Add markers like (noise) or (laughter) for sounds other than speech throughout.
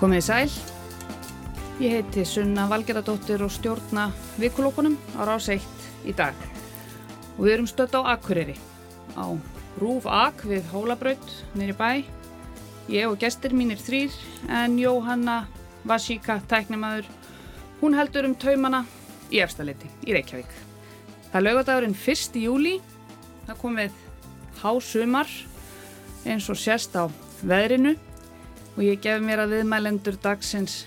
Komið í sæl. Ég heiti Sunna Valgeradóttir og stjórna vikulókunum á rás 1 í dag. Og við erum stött á Akureyri, á Rúf Ak við Hólabraut nýri bæ. Ég og gestir mínir þrýr en Jóhanna Vasíka, tæknimaður, hún heldur um taumana í efstaleiti í Reykjavík. Það laugadagurinn 1. júli, það komið hásumar eins og sérst á veðrinu og ég gef mér að viðmælendur dagsins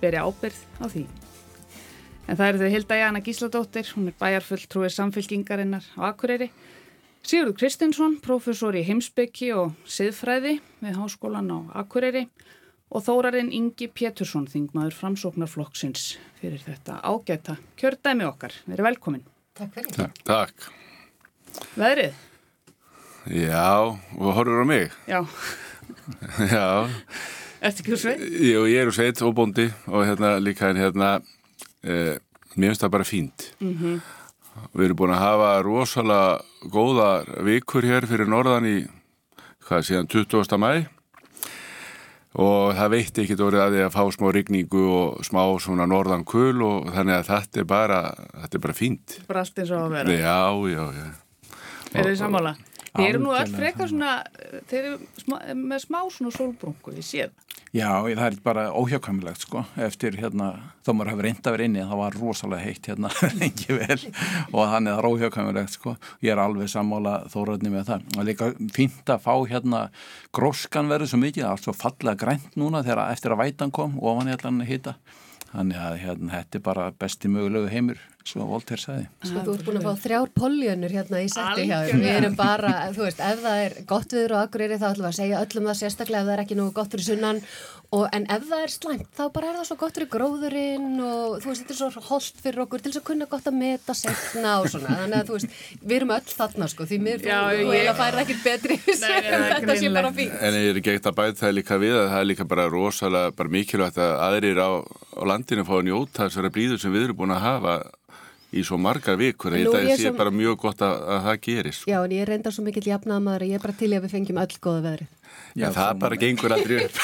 beri ábyrð á því. En það eru þau Hilda Jana Gísladóttir, hún er bæjarfulltrúið samfélkingarinnar á Akureyri, Sigurður Kristinsson, professor í heimsbyggi og siðfræði við Háskólan á Akureyri og Þórarinn Ingi Pétursson, þingmaður framsóknarflokksins fyrir þetta ágæta kjördæmi okkar. Verið velkomin. Takk fyrir. Takk. Takk. Veðrið? Já, og horfur á mig? Já. Já. Ertu ekki úr sveit? Jú, ég er úr sveit og bóndi og hérna líka hérna, eh, mér finnst það bara fínt. Mm -hmm. Við erum búin að hafa rosalega góða vikur hér fyrir norðan í, hvað síðan, 20. mæ og það veitti ekkert orðið að því að fá smá rigningu og smá svona norðan kul og þannig að þetta er bara, þetta er bara fínt. Bara allt eins og að vera. Já, já, já. Er þið sammála? Þeir eru nú öll frekar svona, þeir eru með smá svona sólbrungu, ég sé það. Já, það er bara óhjákvæmilegt sko, eftir hérna, þá maður hefur reynda verið inni, það var rosalega heitt hérna (laughs) lengi vel og þannig það er óhjákvæmilegt sko, ég er alveg sammála þóraðni með það. Og líka fínt að fá hérna, gróskan verður svo mikið, allt svo fallega grænt núna þegar eftir að vætan kom og ofan allan hýta. Þannig að hérna, þetta er bara besti mögulegu heimur, svo Voltaire sagði. Sko, þú ert búin að fá þrjár poljönur hérna í setti hjá þér. Við erum bara, þú veist, ef það er gott viður á Akureyri þá ætlum við að segja öllum það sérstaklega ef það er ekki nú gott fyrir sunnan. Og, en ef það er slæmt, þá bara er það svo gott fyrir gróðurinn og þú veist, þetta er svo holdt fyrir okkur til þess að kunna gott að meta setna og svona. Þannig að þú veist, við erum öll þarna sko, því mér þú ég- eiginlega færið ekkert betri Nei, nei, það er þetta sé bara greinilegt. Í svo margar vikur. Nú að er svo- bara mjög gott að, að það gerist. Já, en ég reyndar svo mikill jafnaðamaður að ég er bara til að við fengjum öll góða veðri. Já, það bara gengur aldrei upp.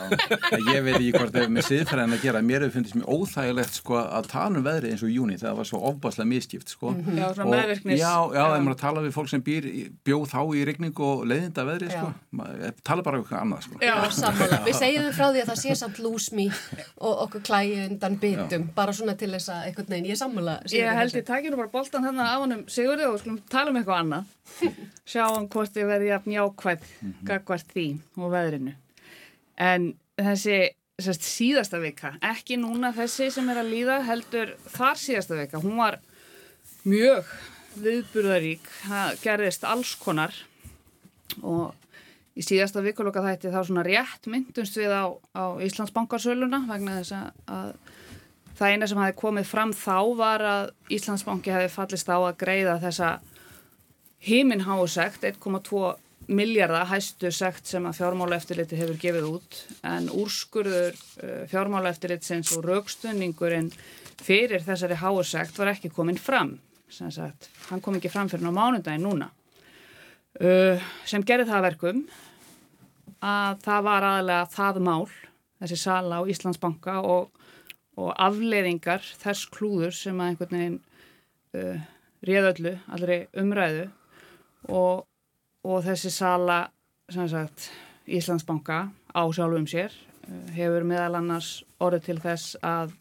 (laughs) Já, ég veit ekki hvort ef með siðfræðin að gera, mér hefur fundist mjög óþægilegt sko að tala um veðrið eins og í júni þegar það var svo ofbáslega miskipt sko. Já, svona meðvirknis. Já, já, Já. ef maður tala við fólk sem býr, bjóð þá í rigningu og leiðinda veðrið sko, maður tala bara um eitthvað annað sko. Já. Sammála. Við segjum frá því að það sé samt lúsmi og okkur klæði undan byttum, bara svona til þess að einhvern veginn, ég er sammála. Ég held ég um. Sjáum hvort þið verði jafn jákvæð gagvart því og veðrinu. En þessi sest, síðasta vika, ekki núna þessi sem er að líða, heldur þar síðasta vika, hún var mjög viðburðarík, það gerðist alls konar og í síðasta vikuloka þætti þá svona rétt myndumst við á, á Íslandsbankarsöluna vegna þess að, að það eina sem hafi komið fram þá var að Íslandsbanki hefði fallist á að greiða þessa himinháu sekt 1,2 miljardar hæstu sekt sem að fjármálaeftirliti hefur gefið út. En úrskurður uh, fjármálaeftirlitsins og raukstunningurinn fyrir þessari háu sekt var ekki komin fram. Sagt, hann kom ekki fram fyrir á mánudaginn núna. Uh, sem gerði það að verkum að það var aðalega það mál þessi sala á Íslandsbanka og, og afleiðingar þess klúður sem að einhvern veginn uh, réðöllu, allri umræðu og, og þessi sala sagt Íslandsbanka á sjálfum sér uh, hefur meðal annars orðið til þess að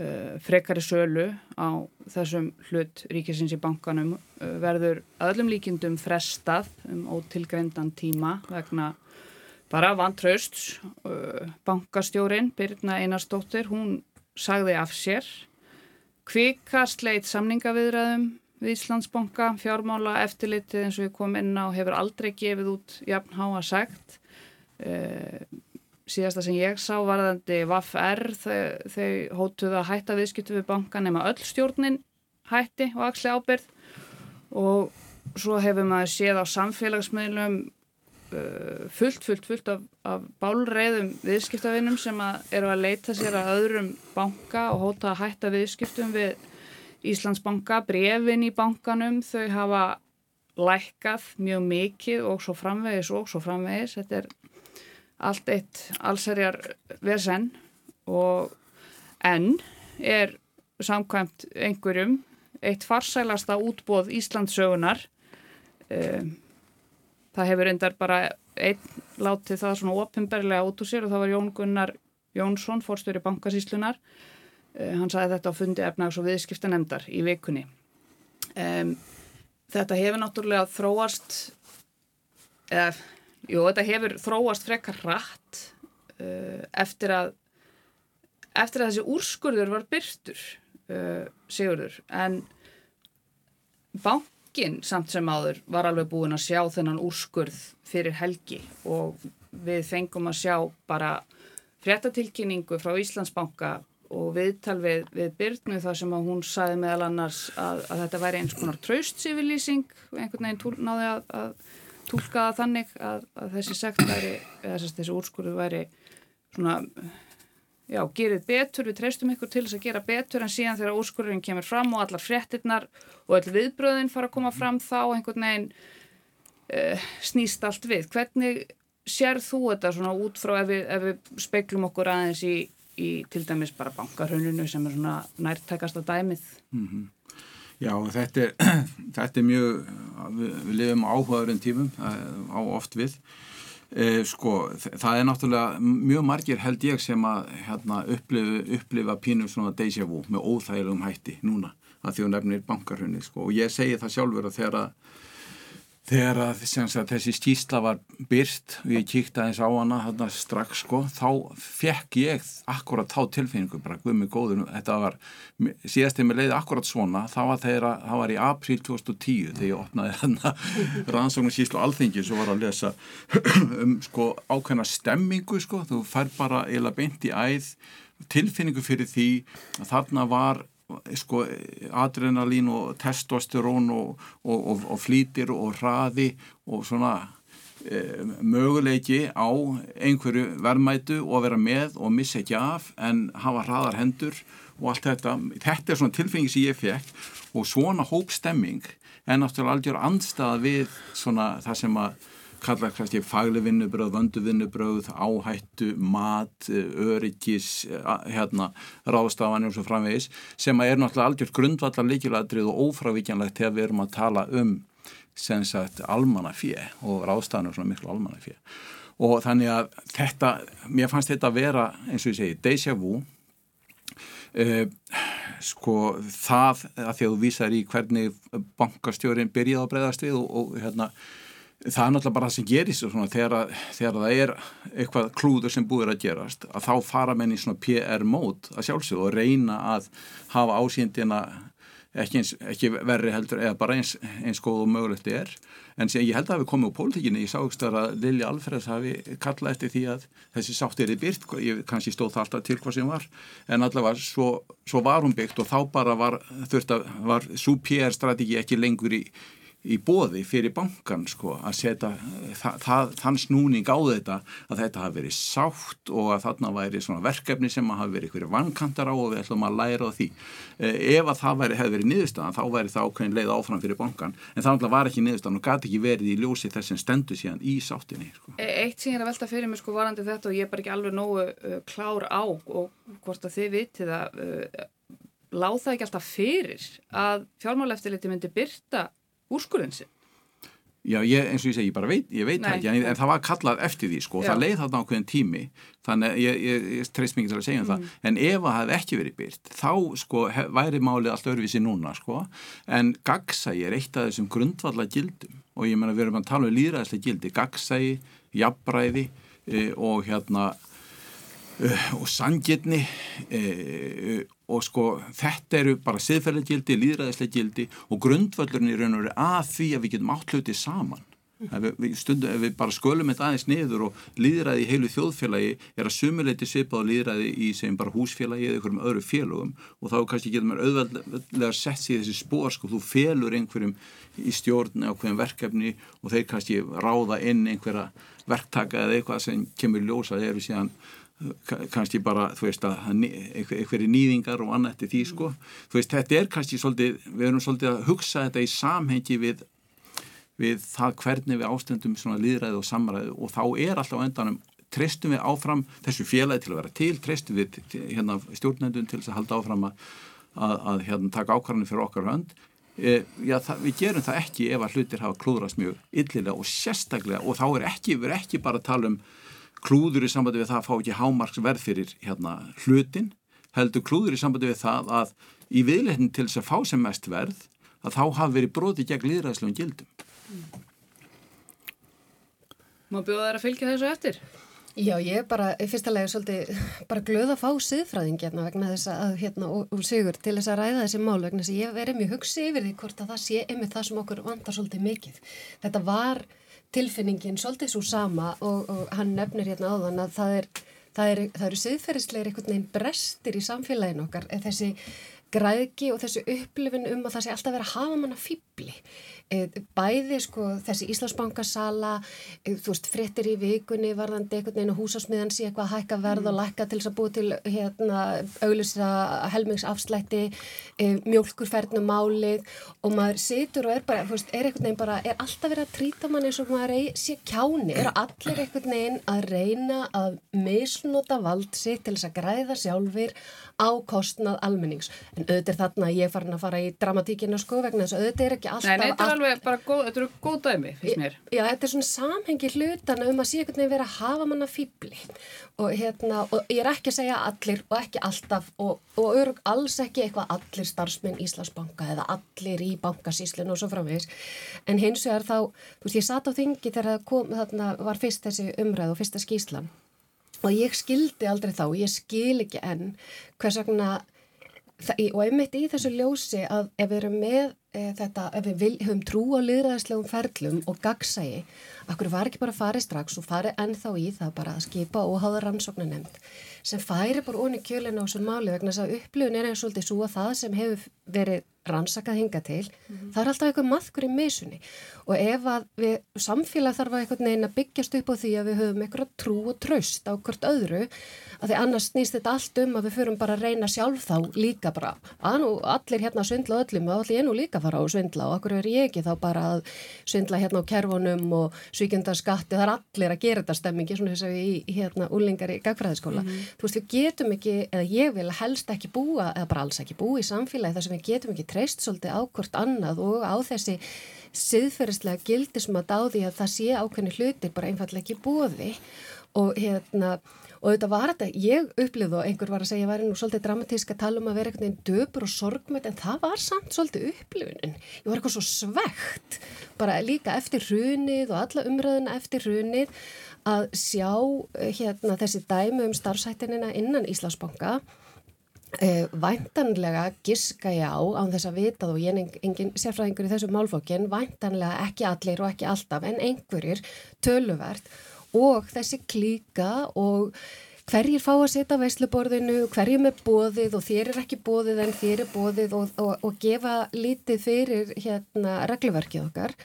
uh, frekari sölu á þessum hlut ríkisins í bankanum uh, verður öllum líkindum frestað um ótilgreindan tíma vegna bara vantraust uh, bankastjórin Birna Einarsdóttir, hún sagði af sér kvikast leit samningaviðræðum við Íslandsbanka, fjármála eftirlitið eins og við komum inn á hefur aldrei gefið út jafn háa segt uh, síðasta sem ég sá varðandi VAF-R þau, þau hótuðu að hætta viðskiptu við bankan nema öll stjórnin hætti og axli ábyrð og svo hefur maður séð á samfélagsmiðlum uh, fullt, fullt, fullt af, af bálreiðum viðskiptavinnum sem að eru að leita sér að öðrum banka og hóta að hætta viðskiptum við Íslandsbanka, brefin í bankanum þau hafa lækkað mjög mikið og svo framvegis og svo framvegis. Þetta er allt eitt allserjar vesen og enn er samkvæmt einhverjum eitt farsælasta útbóð Íslandsögunar um, það hefur endar bara einn látið það svona ofinberlega út úr sér og það var Jón Gunnar Jónsson, fórstöri bankasíslunar hann sagði þetta á fundi efnags og viðskipta nefndar í vikunni. Um, þetta hefur náttúrulega þróast eða, jú, þetta hefur þróast frekar rætt uh, eftir að eftir að þessi úrskurður var byrtur uh, Sigurður. En bankin samt sem áður var alveg búin að sjá þennan úrskurð fyrir helgi og við fengum að sjá bara fréttatilkynningu frá Íslandsbanka og viðtal við, við Byrnu þar sem að hún saði meðal annars að, að þetta væri eins konar traustsifilýsing og einhvern veginn túl, náði að, að tólka það þannig að, að þessi sekt væri, eða þessi úrskurðu væri svona já, gerið betur, við treystum ykkur til þess að gera betur en síðan þegar úrskurðurinn kemur fram og allar fréttinnar og öll viðbröðin fara að koma fram þá einhvern veginn uh, snýst allt við. Hvernig sér þú þetta svona út frá ef við, ef við speiklum okkur aðeins í, í til dæmis bara bankarhönunu sem er svona nærtækasta dæmið? Mm -hmm. Já, þetta er, (clears throat) þetta er mjög, við, við lifum áhugaðurinn tímum á oft við E, sko, það er náttúrulega mjög margir held ég sem að hérna, upplifa, upplifa pínum svona déjà vu með óþægilegum hætti núna að því hún nefnir bankarhunni sko. og ég segi það sjálfur að þegar að þegar að, að þessi skýsla var byrst og ég kíkta eins á hana þarna, strax sko, þá fekk ég akkurat þá tilfinningu bara guðmið góður, þetta var síðast þegar mér leiði akkurat svona, það var þeirra það var í apríl 2010 þegar ég opnaði hérna (laughs) rannsóknum skýslu alþingis og var að lesa (clears throat) um sko ákveðna stemmingu sko, þú fær bara eila beint í æð tilfinningu fyrir því að þarna var sko adrenalín og testosterón og, og, og, og flýtir og hraði og svona e, möguleiki á einhverju verðmætu og vera með og missa ekki af en hafa hraðar hendur og allt þetta, þetta er svona tilfengi sem ég fekk og svona hópstemming en náttúrulega algjör andstað við svona það sem að kalla kannski fagli vinnubröð, vöndu vinnubröð, áhættu, mat, öryggis, hérna, ráðstafanir og svo framvegis sem er náttúrulega algjört grundvallar líkiladrið og ófravíkjanlegt þegar við erum að tala um sem sagt almannafíð og ráðstafanir og svona miklu almannafíð og þannig að þetta, mér fannst þetta að vera eins og ég segi, déjà vu. Uh, sko það að því að þú vísar í hvernig bankastjórin byrjaði að breyðast við og, og hérna það er náttúrulega bara það sem gerist svona, þegar, þegar það er eitthvað klúður sem búir að gerast að þá fara menn í svona PR mót að sjálfsögðu og reyna að hafa ásýndina ekki, eins, ekki verri heldur eða bara eins, eins góð og mögulegt er. En sem ég held að við komum úr pólitíkinni. Ég sást að Lili Alfreds hafi kallað eftir því að þessi sátt er í byrt ég kannski stóð það alltaf til hvað sem var. En allavega svo, svo var hún byggt og þá bara var var svo PR strategi ekki lengur í í bóði fyrir bankan sko að setja það, þann snúning á þetta að þetta hafi verið sátt og að þarna væri verkefni sem hafi verið ykkur vankantar á og við ætlum að læra á því eh, ef að það væri, hefði verið niðurstaðan þá væri það ákveðin leið áfram fyrir bankan en það var ekki niðurstaðan og gæti ekki verið í ljósi þess sem stendur síðan í sáttinni sko. E, eitt sem ég er að velta fyrir mig sko varandi þetta og ég er bara ekki alveg nógu uh, klár á og hvort að þið vitið að uh, láð það ekki alltaf fyrir að fjármáleftiliti myndi byrta úrskurðin sin Já, ég, eins og ég segi, ég bara veit, ég veit Nei, ekki, en, en það var kallað eftir því, sko, Já. það leið þarna á hverjum tími, þannig að ég, ég, ég treyst mikið til að segja um mm. það, en ef það hefði ekki verið byrt, þá, sko, hef, væri málið allt öðruvísi núna, sko, en gagsægi er eitt af þessum grundvalla gildum og ég menna, við erum að tala um líðræðislega gildi, gagsægi, jafnbræði e, og hérna, Uh, og sangirni uh, og sko þetta eru bara siðferðlegildi, líðræðislegildi og grundvöldurinn í raun og veru að því að við getum átt hluti saman. Ef við, stundum, ef við bara skölum þetta aðeins niður og líðræði í heilu þjóðfélagi er að sumuleiti svipað á líðræði í sem bara húsfélagi eða einhverjum öðru félögum. Og þá kannski getur maður auðveldlega sett sér þessi spór sko, þú félur einhverjum í stjórn eða hverjum verkefni og þeir kannski ráða inn einhverja verktaka eða eitthvað sem kemur ljósa þegar við síðan kannski bara, þú veist að einhverju nýðingar og annað eftir því sko. Þú veist, þetta er kannski svolítið við erum svolítið að hugsa þetta í samhengi við, við það hvernig við ástendum svona líðræði og samræði og þá er alltaf endanum treystum við áfram þessu félagi til að vera til, treystum við hérna, stjórnendun til að halda áfram að, að, að hérna, taka ákvarðanir fyrir okkar hönd. E, já, það, við gerum það ekki ef að hlutir hafa klúðrast mjög illilega og sérstaklega og þá er ekki, við erum ekki bara að tala um klúður í sambandi við það að fá ekki hámarksverð fyrir hérna, hlutin heldur klúður í sambandi við það að í viðleitnin til þess að fá sem mest verð að þá hafi verið broti gegn líðræðslegum gildum. Má bjóða þær að fylgja þessu eftir? Já, ég er bara, fyrsta lega svolítið bara glöð að fá siðfræðing hérna vegna þess að hérna og, og sigur til þess að ræða þessi mál vegna þess að ég verið mjög hugsi yfir því hvort að það sé einmitt það sem okkur vandar svolítið mikið. Þetta var tilfinningin svolítið svo sama og, og hann nefnir hérna áðan að það er, það er, það eru siðferðisleir einhvern veginn brestir í samfélagin okkar. Þessi græðki og þessu upplifin um að það sé alltaf verið að hafa manna fýbli bæði sko þessi Íslandsbankasala eh, þú veist frittir í vikunni varðandi einhvern veginn og húsásmiðan sé eitthvað að hækka verð og mm. lækka til þess að búi til hérna auglýsa helmingsafslætti e, mjölkurferðnum málið og maður situr og er bara, þú veist, er einhvern veginn bara er alltaf verið að trýta mann eins og maður er, sé kjáni, er allir einhvern veginn að reyna að misnota vald sitt til þess að græða sjálfur á kostnað almennings? En auðvitað er þarna ég farin að fara í dramatíkinu sko vegna þess að auðvitað er ekki alltaf Nei, alveg bara góð, þetta eru góð dæmi fyrst mér. Já, þetta er svona samhengi hlutana um að sé einhvern veginn vera að hafa manna fýbli og hérna, og ég er ekki að segja allir og ekki alltaf og, og örug alls ekki eitthvað allir starfsmenn Íslandsbanka eða allir í bankasíslinu og svo framvegis. En hins vegar þá, þú veist, ég satt á þingi þegar það kom, þarna var fyrst þessi umræð og fyrsta skíslan og ég skildi aldrei þá, ég skil ekki enn hvers vegna og einmitt í þessu ljósi að ef við erum með e, þetta, ef við vil, höfum trú á liðræðislegum ferlum og gagsægi, akkur var ekki bara farið strax og farið ennþá í það bara að skipa og hafa rannsóknar nefnd sem færi bara onni kjölinu á þessu máli vegna þess að upplifun er eins og svolítið svo að það sem hefur verið rannsakað hinga til, mm -hmm. það er alltaf eitthvað maðkur í misunni og ef að við samfélag þarf að eitthvað neina byggjast upp á því að við höfum eitthvað trú og tröst á hvort öðru að því annars snýst þetta allt um að við förum bara að reyna sjálf þá líka bara að nú allir hérna svindla öllum og allir ég nú líka fara á svindla og okkur er ég ekki þá bara að svindla hérna á kerfunum og svíkjöndarskatti það er allir að gera þetta stemmingi svona þess að við í hérna úlingar í gagfræðiskóla mm -hmm. þú veist við getum ekki, eða ég vil helst ekki búa, eða bara alls ekki búa treyst svolítið á hvort annað og á þessi siðferðislega gildismat á því að það sé ákveðni hlutir bara einfallega ekki búiði og hérna og þetta var þetta, ég upplifði og einhver var að segja að ég væri nú svolítið dramatísk að tala um að vera einhvern veginn döpur og sorgmætt en það var samt svolítið upplifunin. Ég var eitthvað svo svegt bara líka eftir hrunið og alla umröðuna eftir hrunið að sjá eh, hérna þessi dæmi um starfsættinina innan Íslandsbanka Eh, væntanlega giska ég á án þess að vita og ég er engin sérfræðingur í þessu málfókin væntanlega ekki allir og ekki alltaf en einhverjir töluvert og þessi klíka og hverjir fá að setja veisluborðinu, hverjir með bóðið og þér er ekki bóðið en þér er bóðið og, og, og gefa lítið fyrir hérna regluverkið okkar.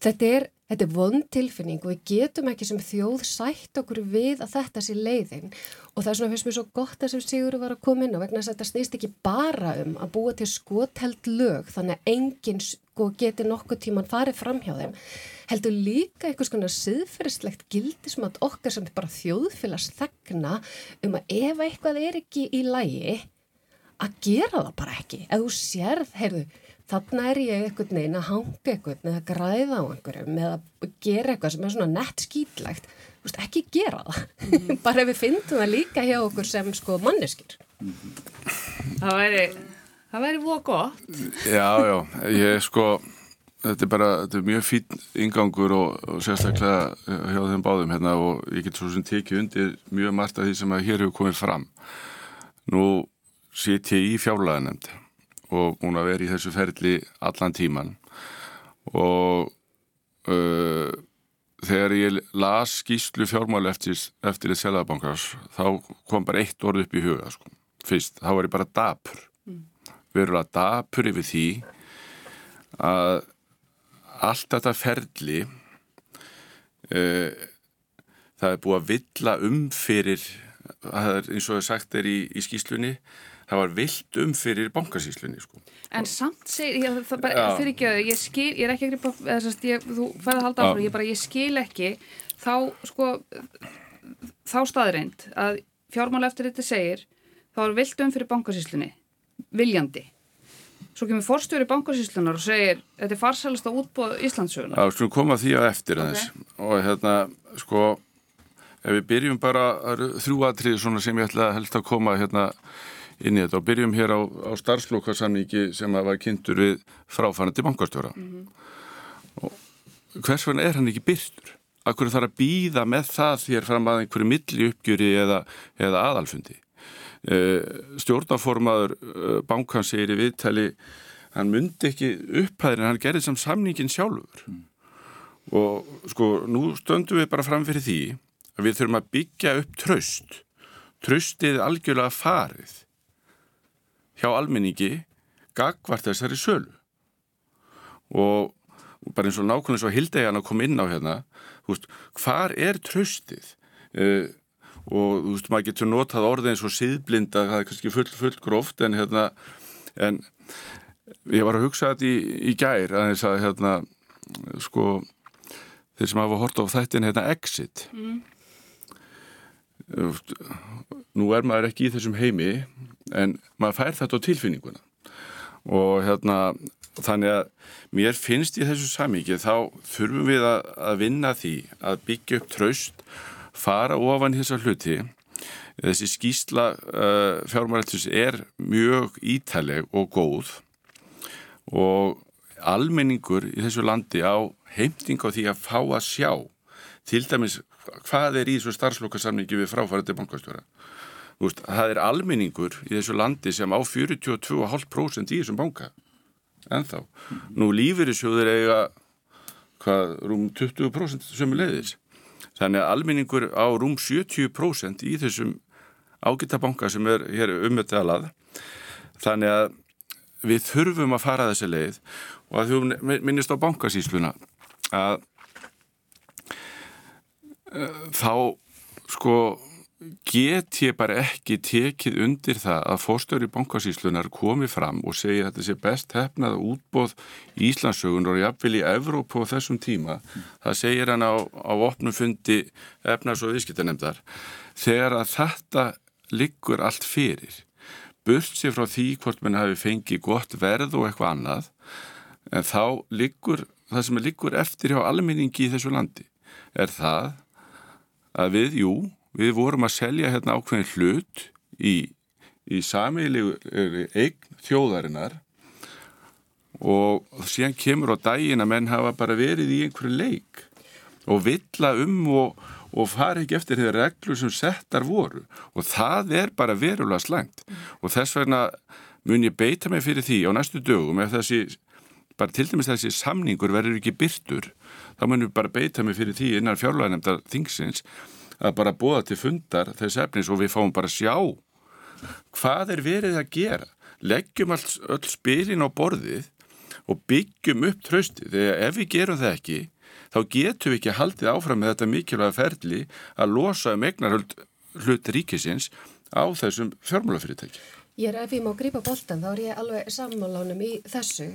Þetta er, þetta er vond tilfinning og við getum ekki sem þjóð sætt okkur við að þetta sé leiðin og það er svona fyrst mér svo gott að sem Sigur var að koma inn á vegna að þetta snýst ekki bara um að búa til skottheld lög þannig að enginn sko geti nokkuð tíman farið fram hjá þeim heldur líka einhvers konar siðferðislegt gildismat okkar sem bara þjóðfélags þegna um að ef eitthvað er ekki í lægi að gera það bara ekki. Ef þú sérð, heyrðu, þarna er ég eitthvað neina að hanga eitthvað með að græða á einhverju, með að gera eitthvað sem er svona nett skýtlegt, veist, ekki gera það. Mm. (laughs) bara ef við fyndum það líka hjá okkur sem sko manneskir. Það væri, það væri voða gott. Já, já, ég sko þetta er bara, þetta er mjög fín ingangur og, og sérstaklega eh, hjá þeim báðum hérna og ég get svo sem tekið undir mjög margt af því sem að hér hefur komið fram. Nú sitt ég í fjárlæðanemnd og búin að vera í þessu ferli allan tíman og uh, þegar ég las skýslu fjármáli eftir, eftir þetta seljabankars þá kom bara eitt orð upp í huga sko. fyrst, þá var ég bara dapur mm. verulega dapur yfir því að allt þetta ferli uh, það er búið að villa um fyrir eins og það sagt er í, í skýslunni það var vilt um fyrir bankasíslunni sko. En samt segir, ég, bara, fyrir ekki að ég skil, ég er ekki að gripa, eða, ég, þú færði að halda áfram, ég bara, ég skil ekki þá, sko þá staðreind að fjármála eftir þetta segir þá er viltum fyrir bankasýslunni viljandi. Svo kemur forstjóri bankasýslunar og segir þetta er farsalast á útbóð Íslandsögunar Já, skulum koma því að eftir aðeins. Og hérna, sko ef við byrjum bara þrjú atrið svona sem ég ætla helst að koma hérna inn í þetta. Og byrjum hér á, á starfslokarsamningi sem var kynntur við fráfærandi bankastjóra. Og hvers vegna er hann ekki byrtur? Akkur þarf að býða með það þér fram að einhverju milli uppgjöri eða, eða aðalfundi? Eh, stjórnaformaður eh, bankans segir í viðtali hann myndi ekki upphæðin hann gerði sem samningin sjálfur. Mm. og sko nú stöndum við bara fram fyrir því að við þurfum að byggja upp tröst tröstið algjörlega farið hjá almenningi gagvart þessari sölu. Og bara eins og nákvæmlega svo hildegjan að koma inn á hérna veist, hvar er tröstið uh, og þú veist, maður getur notað orðið eins og síðblinda, það er kannski full, full gróft en hérna, en ég var að hugsa þetta í, í gær að þess að hérna, sko þeir sem hafa hort á þættin hérna Exit. Mm. nú er maður ekki í þessum heimi en maður fær þetta á tilfinninguna. Og hérna þannig að mér finnst í þessu samíki þá þurfum við að, að vinna því að byggja upp traust fara ofan þessar hluti. Þessi skýsla uh, fjármærættus er mjög ítaleg og góð. Og almenningur í þessu landi á heimting á því að fá að sjá til dæmis hvað er í þessu starfslokasamningi við fráfærandi bankastjóra það er almenningur í þessu landi sem á 42,5% í þessum banka en þá nú lífur í sjóður eiga hvað rúm 20% sömu leiðis Þannig að alminningur á rúm 70% í þessum ágitabanka sem er hér umöttalað. Þannig að við þurfum að fara þessi leið. Og að þú minnist á bankasísluna að uh, þá sko get ég bara ekki tekið undir það að fórstöri bankasíslunar komi fram og segi að þetta sé best hefnað útbóð Íslandsögun og jafnvel í Evróp á þessum tíma. Það segir hann á, á opnum fundi efnars og viðskiptanemdar þegar að þetta liggur allt fyrir burt sér frá því hvort mann hafi fengið gott verð og eitthvað annað en þá liggur það sem liggur eftir hjá almenningi í þessu landi er það að við, jú við vorum að selja hérna ákveðin hlut í, í samílegu eign þjóðarinnar og síðan kemur á daginn að menn hafa bara verið í einhverju leik og villla um og, og fara ekki eftir þeirra reglur sem settar voru. Og það er bara verulega slæmt. Og þess vegna mun ég beita mig fyrir því á næstu dögum ef þessi, bara til dæmis þessi samningur verður ekki byrtur þá mun ég bara beita mig fyrir því innan fjárlæðanemndar þingsins að bara búa til fundar þess efnis og við fáum bara sjá. Hvað er verið að gera? Leggjum alls, öll spilin á borðið og byggjum upp trösti þegar ef við gerum það ekki þá getum við ekki haldið áfram með þetta mikilvæga ferli að losa um eignarhald hlut ríkisins á þessum fjármálafyrirtæki. Ég er ef ég má grípa bóltan þá er ég alveg sammálánum í þessu.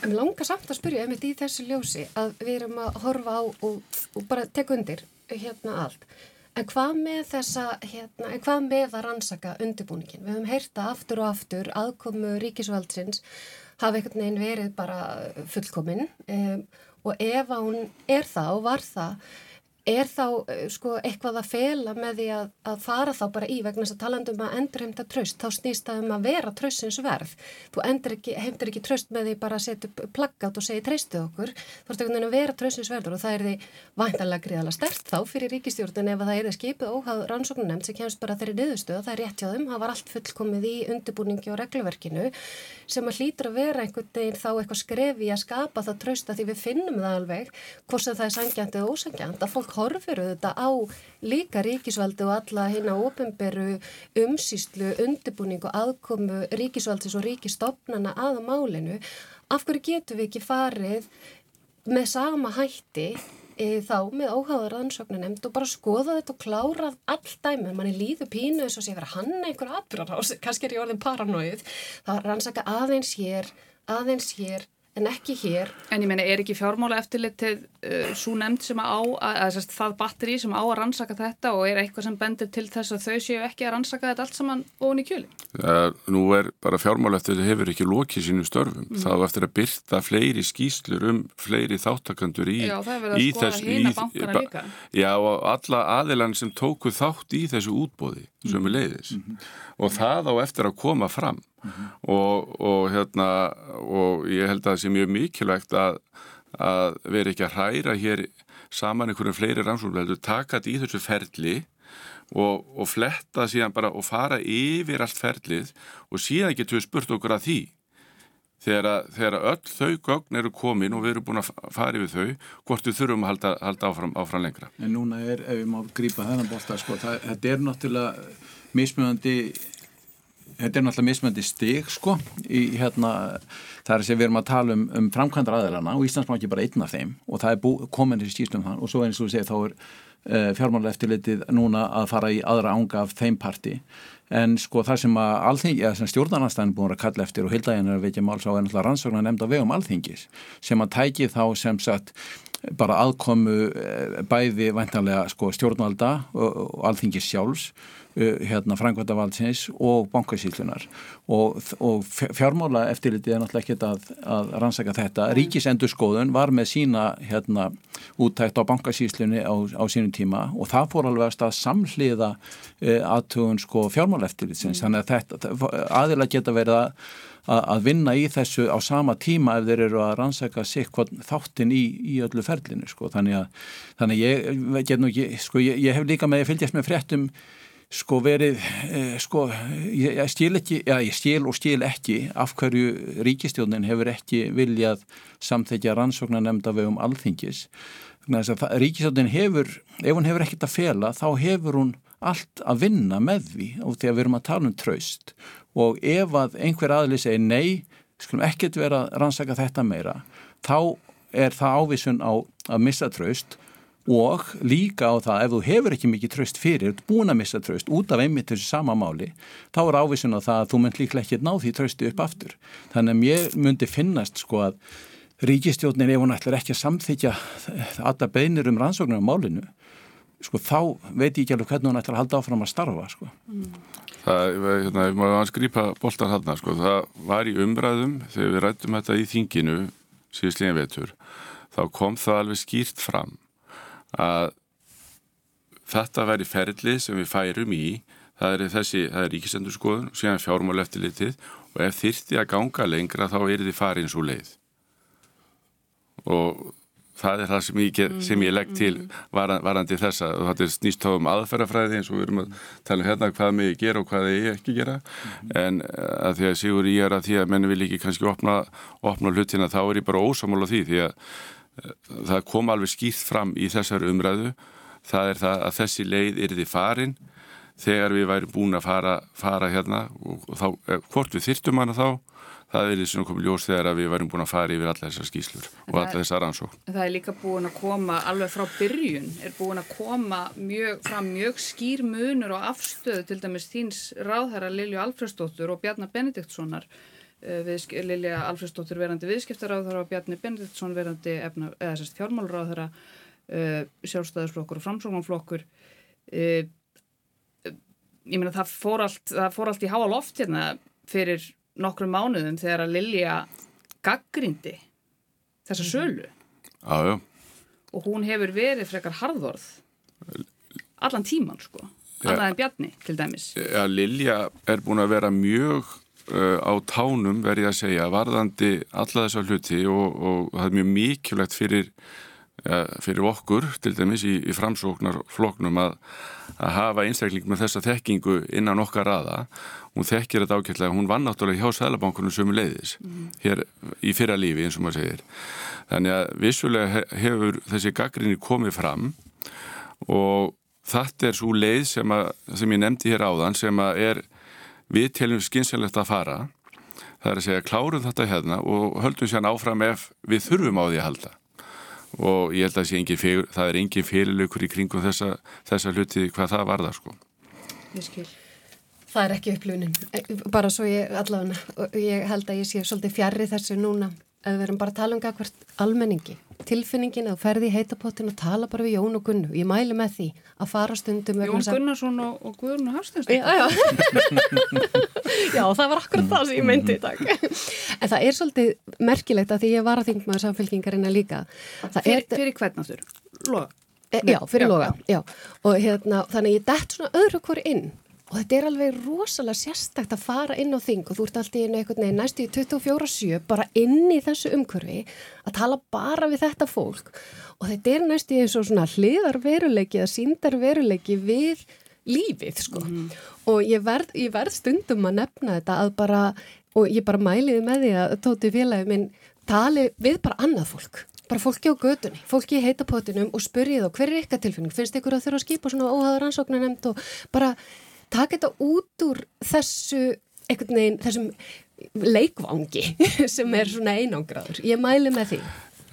En langar samt að spyrja einmitt í þessu ljósi að við erum að horfa á og, og bara tekja undir hérna allt En hvað með þessa, hérna, en hvað með að rannsaka undirbúningin? Við höfum heyrta aftur og aftur aðkomu ríkisvaldsins hafa einhvern veginn verið bara fullkominn um, og ef hún er það og var það er þá eh, sko eitthvað að fela með því að, að fara þá bara í vegna þess að talandum að endurheimta tröst þá snýst það um að vera tröstins verð. Þú ekki, heimtir ekki tröst með því bara að setja plaggat og segja treystu okkur. Þú ert einhvern veginn að vera tröstins verður og það er því vantanlega gríðalega stert þá fyrir ríkistjórnun ef það er það skipið óháð rannsóknunemt sem kemst bara þeirri niðurstöð það er rétt hjá þeim, það var allt fullkomið í undirbúningi og regluverkinu sem að hlýtur að vera einhvern veginn þá eitthvað skrefi að skapa það trösta því við finnum það alveg hvort horfir auðvitað á líka ríkisvaldi og alla hérna ofinberu umsýslu, undirbúning og aðkomu ríkisvaldis og ríkistofnana að málinu. Af hverju getur við ekki farið með sama hætti e, þá með óháðar ansóknunemnd og bara skoða þetta og klára all dæmi, manni líður pínu þess að sé vera hann einhver atbyrðarás, kannski er ég orðin paranóið, það rannsaka aðeins hér, aðeins hér en ekki hér. En ég meina, er ekki fjármála eftirlitið uh, svo nefnd sem á, að, að, að það batteri sem á að rannsaka þetta og er eitthvað sem bendir til þess að þau séu ekki að rannsaka þetta allt saman ofin í kjöli? Uh, nú er bara fjármála eftirlitið hefur ekki lokið sínu störfum. Mm. Það var eftir að byrta fleiri skýslur um fleiri þáttakandur í, já, í þessu. Já, það verður að skoða hýna bankana líka. Já, og alla aðilan sem tóku þátt í þessu útbóði er leiðis. Mm -hmm. Og það á eftir að koma fram mm -hmm. og, og, hérna, og ég held að það sé mjög mikilvægt að, að vera ekki að hræra hér saman einhverjum fleiri rannsóknveldur, taka þetta í þessu ferli og, og fletta síðan bara og fara yfir allt ferlið og síðan getur við spurt okkur að því þegar, að, þegar að öll þau gögn eru komin og við erum búin að fara yfir þau hvort við þurfum að halda, halda áfram, áfram lengra. En núna er, ef við má grípa þennan bólta, sko, það, þetta er náttúrulega mismjöðandi þetta er náttúrulega mismöndi stig sko í hérna að segja við erum að tala um, um framkvæmdra aðeirana og Íslandsbanki er bara einn af þeim og það er komin til skýrstum þann og svo eins og við segja þá er uh, eh, fjármála eftirlitið núna að fara í aðra ánga af þeim parti en sko það sem að alþing, ja, stjórnarnarstæðin búin að kalla eftir og hildaginn er að vekja máls á er náttúrulega rannsóknar nefnd á vegum alþingis sem að tæki þá sem sagt bara aðkomu eh, bæði væntanlega sko stjórnvalda og, alþingis sjálfs hérna frangvæntavaldsins og bankasýslunar og, og fjármála eftirlitið er náttúrulega ekkert að, að rannsaka þetta. Ríkisendurskóðun var með sína hérna úttækt á bankasýslunni á, á sínum tíma og það fór alveg að stað samhliða uh, aðtugun sko fjármála eftirlitsins. Mm. Þannig að þetta aðila geta verið að að vinna í þessu á sama tíma ef þeir eru að rannsaka sikk þáttin í, í öllu ferlinu sko. þannig að, þannig ég, ég, sko, ég, ég hef líka með að fylgjast með fréttum sko verið, eh, sko ég, ég stíl ekki, já ég stíl og stíl ekki af hverju ríkistjónin hefur ekki viljað samþekja rannsóknar nefnda við um alþingis ríkistjónin hefur ef hún hefur ekkert að fela þá hefur hún allt að vinna með því og því að við erum að tala um traust. Og ef að einhver aðli segir nei, skulum ekkert vera að rannsaka þetta meira þá er það ávísun á að missa traust og líka á það ef þú hefur ekki mikið tröst fyrir, búin að missa tröst út af einmitt þessu sama máli, þá er ávísun á það að þú mynd líklega ekki ná því tröstu upp aftur. Þannig að mér myndi finnast sko að ríkistjónin ef hún ætlar ekki að samþykja alltaf beinir um rannsóknar á málinu, sko þá veit ég ekki alveg hvernig hún ætlar að halda áfram að starfa sko. Það, hérna, ef maður skrýpa boltan hann, sko, það var í umræðum þegar við rættum þetta í þinginu vetur, þá kom það alveg skýrt fram að þetta væri ferli sem við færum í. Það er þessi, það er ríkisendurskoðun síðan fjármál eftir litið og ef þyrti að ganga lengra þá er þið farið eins og leið. Og það er það sem ég, sem ég legg til varan, varandi þessa. Og þetta er snýst á um aðferðafræði eins og við erum að tala um hérna hvað mig gera og hvað ég ekki gera. Mm. en eh, að því að sigur ég er að því að menn vil ekki kannski opna, opna hlutina þá er ég bara ósamála því því að það kom alveg skýrt fram í þessar umræðu það er það að þessi leið er því farin þegar við værum búin að fara, fara hérna og, þá, eh, hvort við þyrtum hana þá það er því sem komið ljós þegar við værum búin að fara yfir alla þessar skýslur og alla þessar ansók. Það er líka búin að koma alveg frá byrjun, er búin að koma mjög, fram mjög skýr munur og afstöðu til dæmis þíns ráðherra Lilju Alfredsdóttur og Bjarnar Benediktssonar Lilja Alfredsdóttir verandi viðskiptaráðara og Bjarni Benediktsson verandi efna, eða sérst fjármálráðara uh, sjálfstæðisflokkur og framsóknarflokkur. Uh, ég meina það fór allt það fór allt í háa loft hérna fyrir nokkru mánuðum þegar að Lilja gaggrindi þessa mhm. sölu. Ah, og hún hefur verið frekar harðorð allan tíman sko. Annað en Bjarni til dæmis. Já, Lilja er búin að vera mjög á tánum verði að segja varðandi alla þessa hluti og, og það er mjög mikilvægt fyrir, uh, fyrir okkur til dæmis í, í framsóknarfloknum að, að hafa einstakling með þessa þekkingu innan okkar aða hún þekkir þetta ákveðlega, hún vann náttúrulega hjá Sælabankunum sömu leiðis mm. hér í fyrra lífi eins og maður segir þannig að vissulega hefur þessi gaggrinni komið fram og þetta er svo leið sem, að, sem ég nefndi hér áðan sem að er við teljum skynselegt að fara það er að segja klárum þetta hérna og höldum sér áfram ef við þurfum á því að halda. Og ég held að fél, það er engin fyrirlaukur í kringum þessa, þessa hluti hvað það varða sko. Ég skil. Það er ekki upplöunin, bara svo ég allavega, ég held að ég sé svolítið fjarrri þessu núna að við verum bara að tala um hvert almenningi, tilfinningin að ferði í heitapottin og tala bara við Jón og Gunnu ég mæli með því að fara stundum Jón Gunnarsson og, og Guðrún Hafstensson Já, já (laughs) Já, það var akkurat það sem ég myndi í dag En það er svolítið merkilegt að því ég var að þingma með samfélkingarina líka Fyrir, fyrir hvern áttur? Loga? E, já, fyrir já, loga, já. já og hérna, þannig ég dætt svona öðru hverju inn og þetta er alveg rosalega sérstækt að fara inn á þing og þú ert alltaf í einu eitthvað neði næstu í 24-7 bara inn í þessu umkurfi að tala bara við þetta fólk. Og þetta er næstu eins og svona hliðar veruleiki eða síndar veruleiki við lífið sko. Mm. og ég verð, ég verð stundum að nefna þetta að bara og ég bara mæliði með því að tóti félagi minn tali við bara annað fólk. Bara fólki á gödunni, fólki í heitapotinum og spyrjið á hver er ykkar tilfinning, finnst ykkur að þurfa að skipa svona óhaður ansóknar nefnd og bara taka þetta út úr þessu, einhvern veginn, þessum leikvangi (laughs) sem er svona einangraður. Ég mæli með því.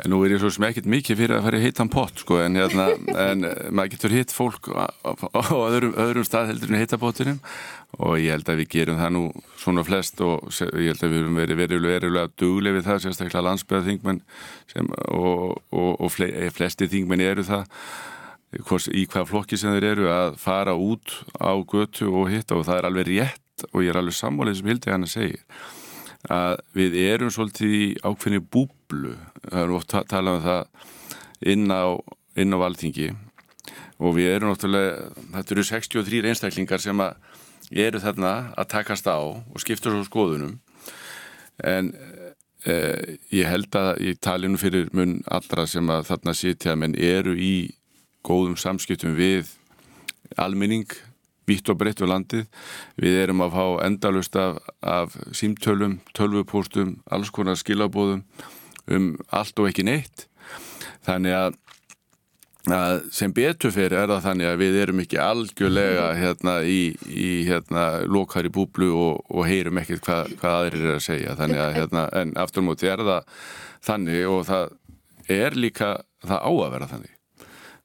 En nú er ég svo sem ekkert mikið fyrir að fara í heitan pott sko en, hérna, (laughs) en maður getur hitt fólk á, á öðrum, öðrum stað heldur en heitapottinum og ég held að við gerum það nú svona flest og ég held að við erum verið verulega, verulega duglega við það, sérstaklega landsbyrðaþingmenn og, og, og flesti þingmenn eru það í hvað flokki sem þeir eru að fara út á götu og hitta og það er alveg rétt og ég er alveg sammálið sem Hildi hann að segja að við erum svolítið í ákveðni búblu. Það er oft talað um það inn á, inn á valþingi og við erum náttúrulega þetta eru 63 einstaklingar sem eru þarna að takast á og skipta svo skoðunum. En eh, ég held að ég tali nú fyrir mun allra sem að þarna sitja menn eru í góðum samskiptum við almenning, vitt og breytt á landið. Við erum að fá endalust af, af símtölum, tölvupústum, alls konar skilabóðum um allt og ekki neitt. Þannig að, að sem betur fyrir er það þannig að við erum ekki algjörlega hérna í, í hérna lokar í búblu og, og heyrum ekkert hvað, hvað aðrir er að segja. Þannig að hérna, en aftur múti er það þannig og það er líka, það á að vera þannig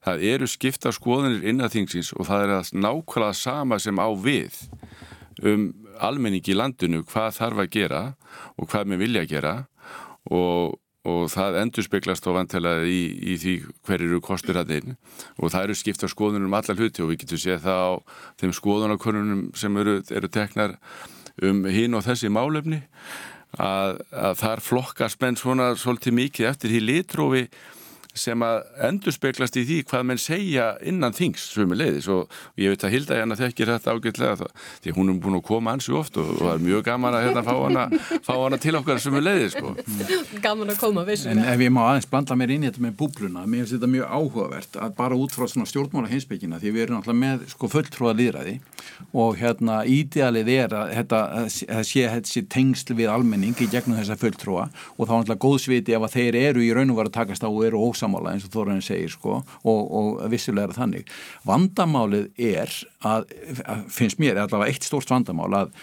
það eru skipta skoðanir innanþingsins og það er að nákvæmlega sama sem á við um almenningi í landinu hvað þarf að gera og hvað með vilja að gera. Og, og það endur speklast á vantilega í, í því hver eru kostur að einn og það eru skipta skoðanir um alla hluti og við getum séð það á þeim skoðanakonunum sem eru, eru teknar um hinn og þessi málefni að, að þar flokkast menn svona svolítið mikið eftir því litrófi sem að endur speklast í því hvað menn segja innan þings svömi leiðis og ég veit að Hilda hérna þekkir þetta ágætlega því hún er búin að koma ansi oft og, og það er mjög gaman að hérna, fá, hana, fá hana til okkar svömi leiðis sko. Gaman að koma vissum. En ef ég má aðeins blanda mér inn í þetta með búbluna, mér finnst þetta mjög áhugavert að bara út frá svona stjórnmála heimsbyggina því við erum alltaf með sko fulltrúa líðræði og hérna ídealið er að þetta sé, sé tengsl við almenning í gegnum þessa fulltrúa. Og þá alltaf góðsviti ef að þeir eru í raun og varu takast á og eru ósamála eins og Þorðan segir sko. Og, og vissilega er þannig. Vandamálið er að, að finnst mér, er allavega eitt stórst vandamál að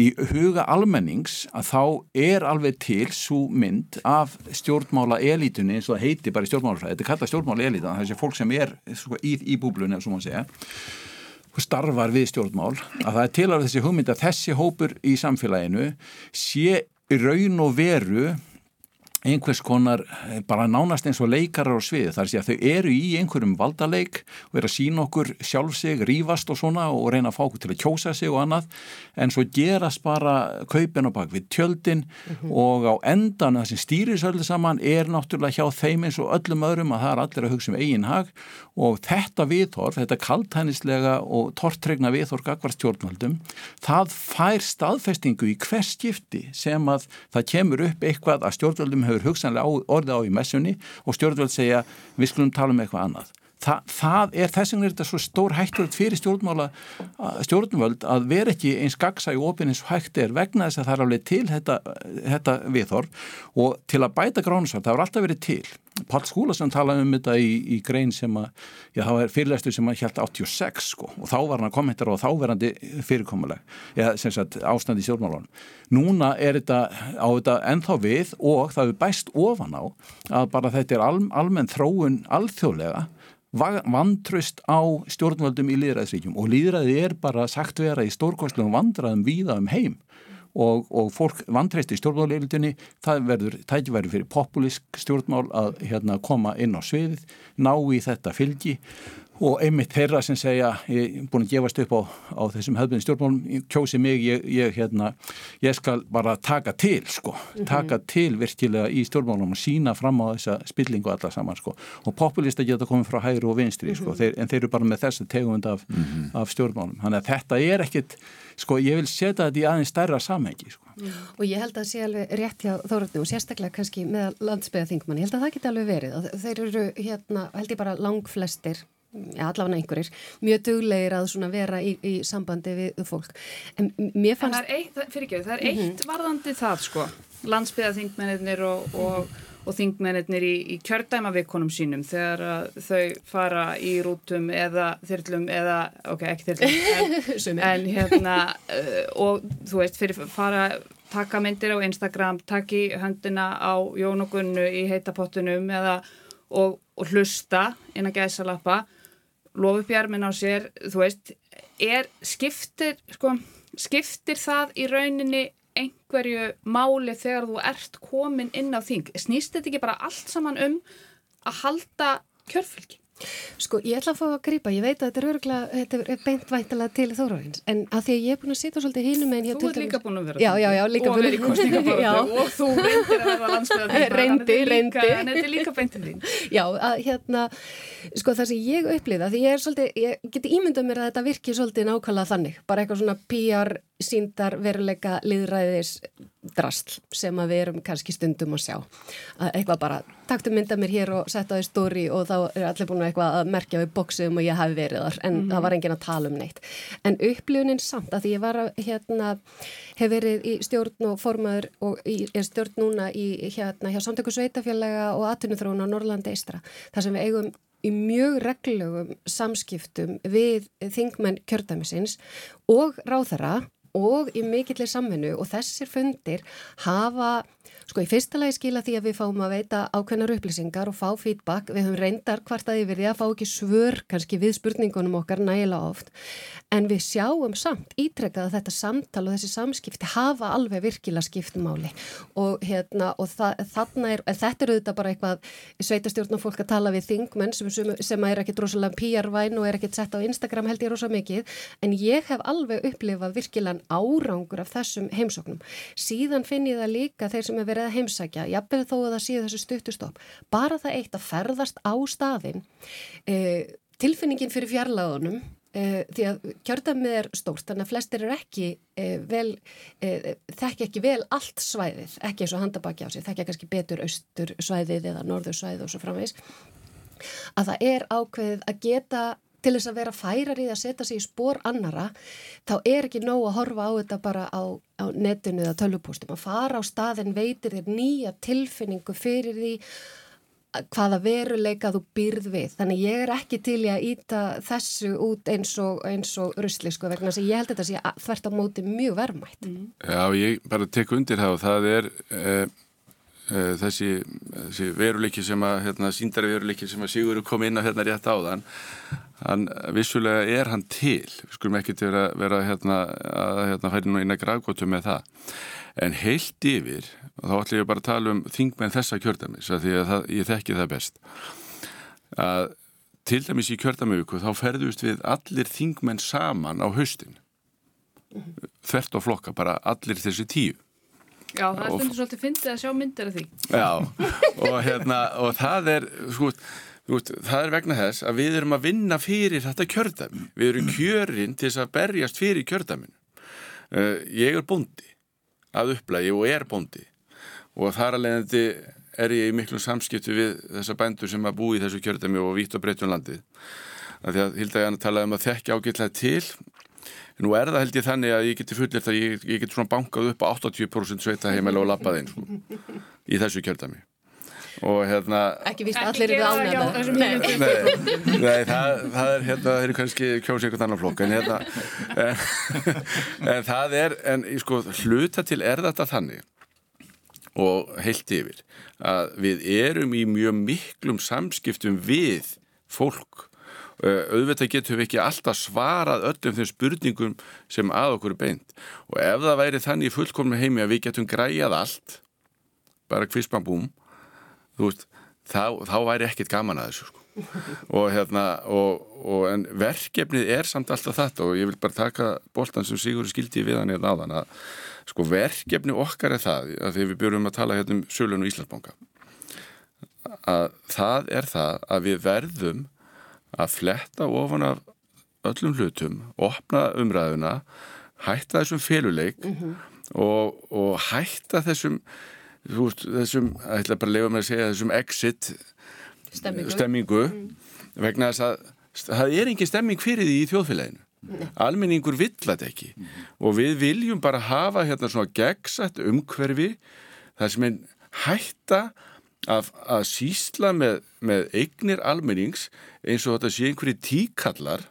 í huga almennings að þá er alveg til svo mynd af stjórnmála elitunni eins og það heiti bara stjórnmálafræði, þetta er kallað stjórnmála elitunni, þessi fólk sem er sko, í, í búblunni, ef svo maður segja starfar við stjórnmál að það er til að þessi hugmynd að þessi hópur í samfélaginu sé raun og veru einhvers konar eh, bara nánast eins og leikarar á svið þar sé að þau eru í einhverjum valdaleik og eru að sína okkur sjálf sig, rýfast og svona og reyna að fá okkur til að kjósa sig og annað. En svo gerast bara kaupin og bak við tjöldin mm -hmm. og á endan það sem stýrir svolítið saman er náttúrulega hjá þeim eins og öllum öðrum að það er allir að hugsa um eigin hag. Og þetta viðhorf, þetta kaltænislega og tortregna viðhorf gagvart stjórnvaldum, það fær staðfestingu í hvers skipti sem að það kemur upp eitthvað að stjórnvaldum hefur hugsanlega orðið á í messunni og stjórnvöld segja við skulum tala um eitthvað annað. Þa, það er þess vegna er þetta svo stór hætturöld fyrir stjórnvöld að vera ekki eins gagsa í opin eins og hægt er vegna þess að það er alveg til þetta, þetta viðhorf og til að bæta grónusvart, það var alltaf verið til Pál Skúlason talaði um þetta í, í grein sem að, já það var fyrirlæstu sem að hjælt 86 sko og þá var hann að kommentar á þáverandi fyrirkomuleg eða sem sagt ástandi í stjórnmálunum. Núna er þetta á þetta ennþá við og það er bæst ofan á að bara þetta er al, almenn þróun alþjóðlega vantröst á stjórnvöldum í líðræðsvíkjum og líðræði er bara sagt vera í stórkostlum vandraðum víða um heim. Og, og fólk vantreist í stjórnmáleilduninni, það verður tækifæri fyrir populísk stjórnmál að hérna, koma inn á sviðið, ná í þetta fylgi og einmitt þeirra sem segja, ég er búin að gefast upp á, á þessum hefðbunni stjórnmálum, kjósi mig, ég, ég, hérna, ég skal bara taka til, sko, mhm. taka til virkilega í stjórnmálum og sína fram á þessa spillingu alla saman, sko, og populista geta komið frá hægri og vinstri, sko, mhm. þeir, en þeir eru bara með þessa tegund af, mm -hmm. af stjórnmálum, þannig að þetta er ekkit, sko, ég vil setja þetta í aðeins stærra samhengi, sko. Mm. Og ég held að það sé alveg rétt hjá Þórarni og sérstaklega kannski með landsbyggðaþingmann, ég held að það geti alveg verið, þeir eru, hérna, held ég bara langflestir ja, allavega einhverjir, mjög duglegir að vera í, í sambandi við fólk. En mér fannst... En það er eitt, fyrir ekki, það er eitt mm -hmm. varðandi það sko, landsbyðaþingmennir og, og, og þingmennir í, í kjördæmavikonum sínum þegar þau fara í rútum eða þyrlum eða, ok, ekki þyrlum, (laughs) en, en hérna, uh, og þú veist, fyrir fara taka myndir á Instagram, taki höndina á jónugunnu í heitapottunum eða og, og hlusta inn að gæsa lappa lofu bjarmin á sér, þú veist, er skiptir, sko, skiptir það í rauninni einhverju máli þegar þú ert komin inn á þing? Snýst þetta ekki bara allt saman um að halda kjörfylgi? Sko, ég ætla að fá að grýpa, ég veit að þetta er öruglega, þetta er beint væntalega til þóraðins, en að því að ég er búin að sitja svolítið hínum til dæmis. Þú ert líka búin að vera já, já, já, líka og verið í kostningaborðu (laughs) og þú reyndir að verða landsfjöðan. (laughs) reyndi, reyndi. En þetta er líka beint til þín. Já, að hérna, sko það sem ég upplýða, því ég er svolítið, ég geti ímyndað mér að þetta virkir svolítið nákvæmlega þannig, bara eitthvað svona PR síndar veruleika liðræðis drastl sem að við erum kannski stundum að sjá. Að eitthvað bara, taktu mynda mér hér og setja það í stóri og þá er allir búin að eitthvað að merkja við bóksum og ég hafi verið þar en mm -hmm. það var engin að tala um neitt. En upplifunin samt að því ég var að hérna, hef verið í stjórn og formaður og er stjórn núna í hérna hjá samtöku sveitafélaga og atvinnuþróun á Norrlandi eistra. Það sem við eigum í mjög reglugum samskiptum við þingmenn kjördæmisins og ráðara og í mikillir samvinnu og þessir fundir hafa Sko í fyrsta lagi skila því að við fáum að veita ákveðnar upplýsingar og fá feedback. Við höfum reyndar hvart að yfir því að fá ekki svör kannski við spurningunum okkar nægilega oft. En við sjáum samt ítrekkað að þetta samtal og þessi samskipti hafa alveg virkilega skiptumáli. Og, hérna, og er, þetta er auðvitað bara eitthvað sveitastjórnum fólk að tala við þingmenn sem, sem, er ekki drosalega PR-væn og er ekki sett á Instagram held ég rosa mikið. En ég hef alveg upplifað virkilegan árangur af þessum heimsóknum. Síðan finn ég það líka þeir sem er verið að heimsækja, jafnveg þó að það séu þessu stuttustopp, bara það eitt að ferðast á staðin, e, tilfinningin fyrir fjarlagunum, e, því að kjördamið er stórt, þannig að flestir er ekki e, vel, þekki ekki vel allt svæðið, ekki eins og handabaki á sig, þekki kannski betur austur svæðið eða norður svæðið og svo framvegs, að það er ákveðið að geta til þess að vera færar í að setja sig í spór annara, þá er ekki nóg að horfa á þetta bara á, á netinu eða tölvupústum. Að fara á staðin veitir þér nýja tilfinningu fyrir því hvaða veruleika þú byrð við. Þannig ég er ekki til í að íta þessu út eins og, og rusli, sko, vegna þess að ég held þetta að sé þvert á móti mjög verðmætt. Mm. Já, ég bara tek undir það og það er... Eh, þessi, þessi veruleiki sem að hérna, síndari veruleiki sem að Sigur kom inn á hérna rétt áðan hann vissulega er hann til. Við skulum ekki til að vera hérna, að hérna færi nú inn að gravgótu með það. En heilt yfir og þá ætlum ég bara að tala um þingmenn þessa kjördamis því að það, ég þekki það best að til dæmis í kjördamiðuku þá ferðust við allir þingmenn saman á haustin. Þvert og flokka bara allir þessi tíu Já, það er stundur svolítið fyndið að sjá myndir af því. Já, og, hérna, og það er, sko, það er vegna þess að við erum að vinna fyrir þetta kjördami. Við erum kjörinn til þess að berjast fyrir kjördaminu. Uh, ég er bondi að upplægi og er bondi og þar alveg er ég í miklu samskiptu við þessa bændur sem að bú í þessu kjördami og vít og breytun landið. Það er því að Hilda Jana talaði um að þekka ágætlega til Nú er það held ég þannig að ég geti fullirt að ég, ég geti svona bankað upp á 80% sveita heimel og lappað einn sko, í þessu kjöldami og hérna ekki vist allir eru ánægða nei, nei það, það er hérna það eru kannski kjósi einhvern annan flokk en hérna en, (laughs) en það er en sko hluta til er þetta þannig og heilt yfir að við erum í mjög miklum samskiptum við fólk auðvitað getum við ekki alltaf svarað öllum þeim spurningum sem að okkur er beint og ef það væri þannig í fullkomna heimi að við getum græjað allt bara veist, þá, þá væri ekkit gaman að þessu sko. (laughs) og hérna og, og en verkefnið er samt alltaf þetta og ég vil bara taka boltan sem Sigur skildi við hann hérna áðan að sko verkefni okkar er það að því við byrjum að tala hérna um Sölun og Íslandsbanka að það er það að við verðum að fletta ofan af öllum hlutum, opna umræðuna, hætta þessum féluleik mm -hmm. og, og hætta þessum, veist, þessum, ég ætla bara að lefa með að segja þessum exit Stemmingu. stemmingu mm. vegna þess að það er engin stemming fyrir því í þjóðfélaginu. Nei. Almenningur vill þetta ekki mm. og við viljum bara hafa hérna svona gegnsætt umhverfi þar sem einn hætta að, að sísla með, með eignir almennings eins og þetta sé einhverju tíkallar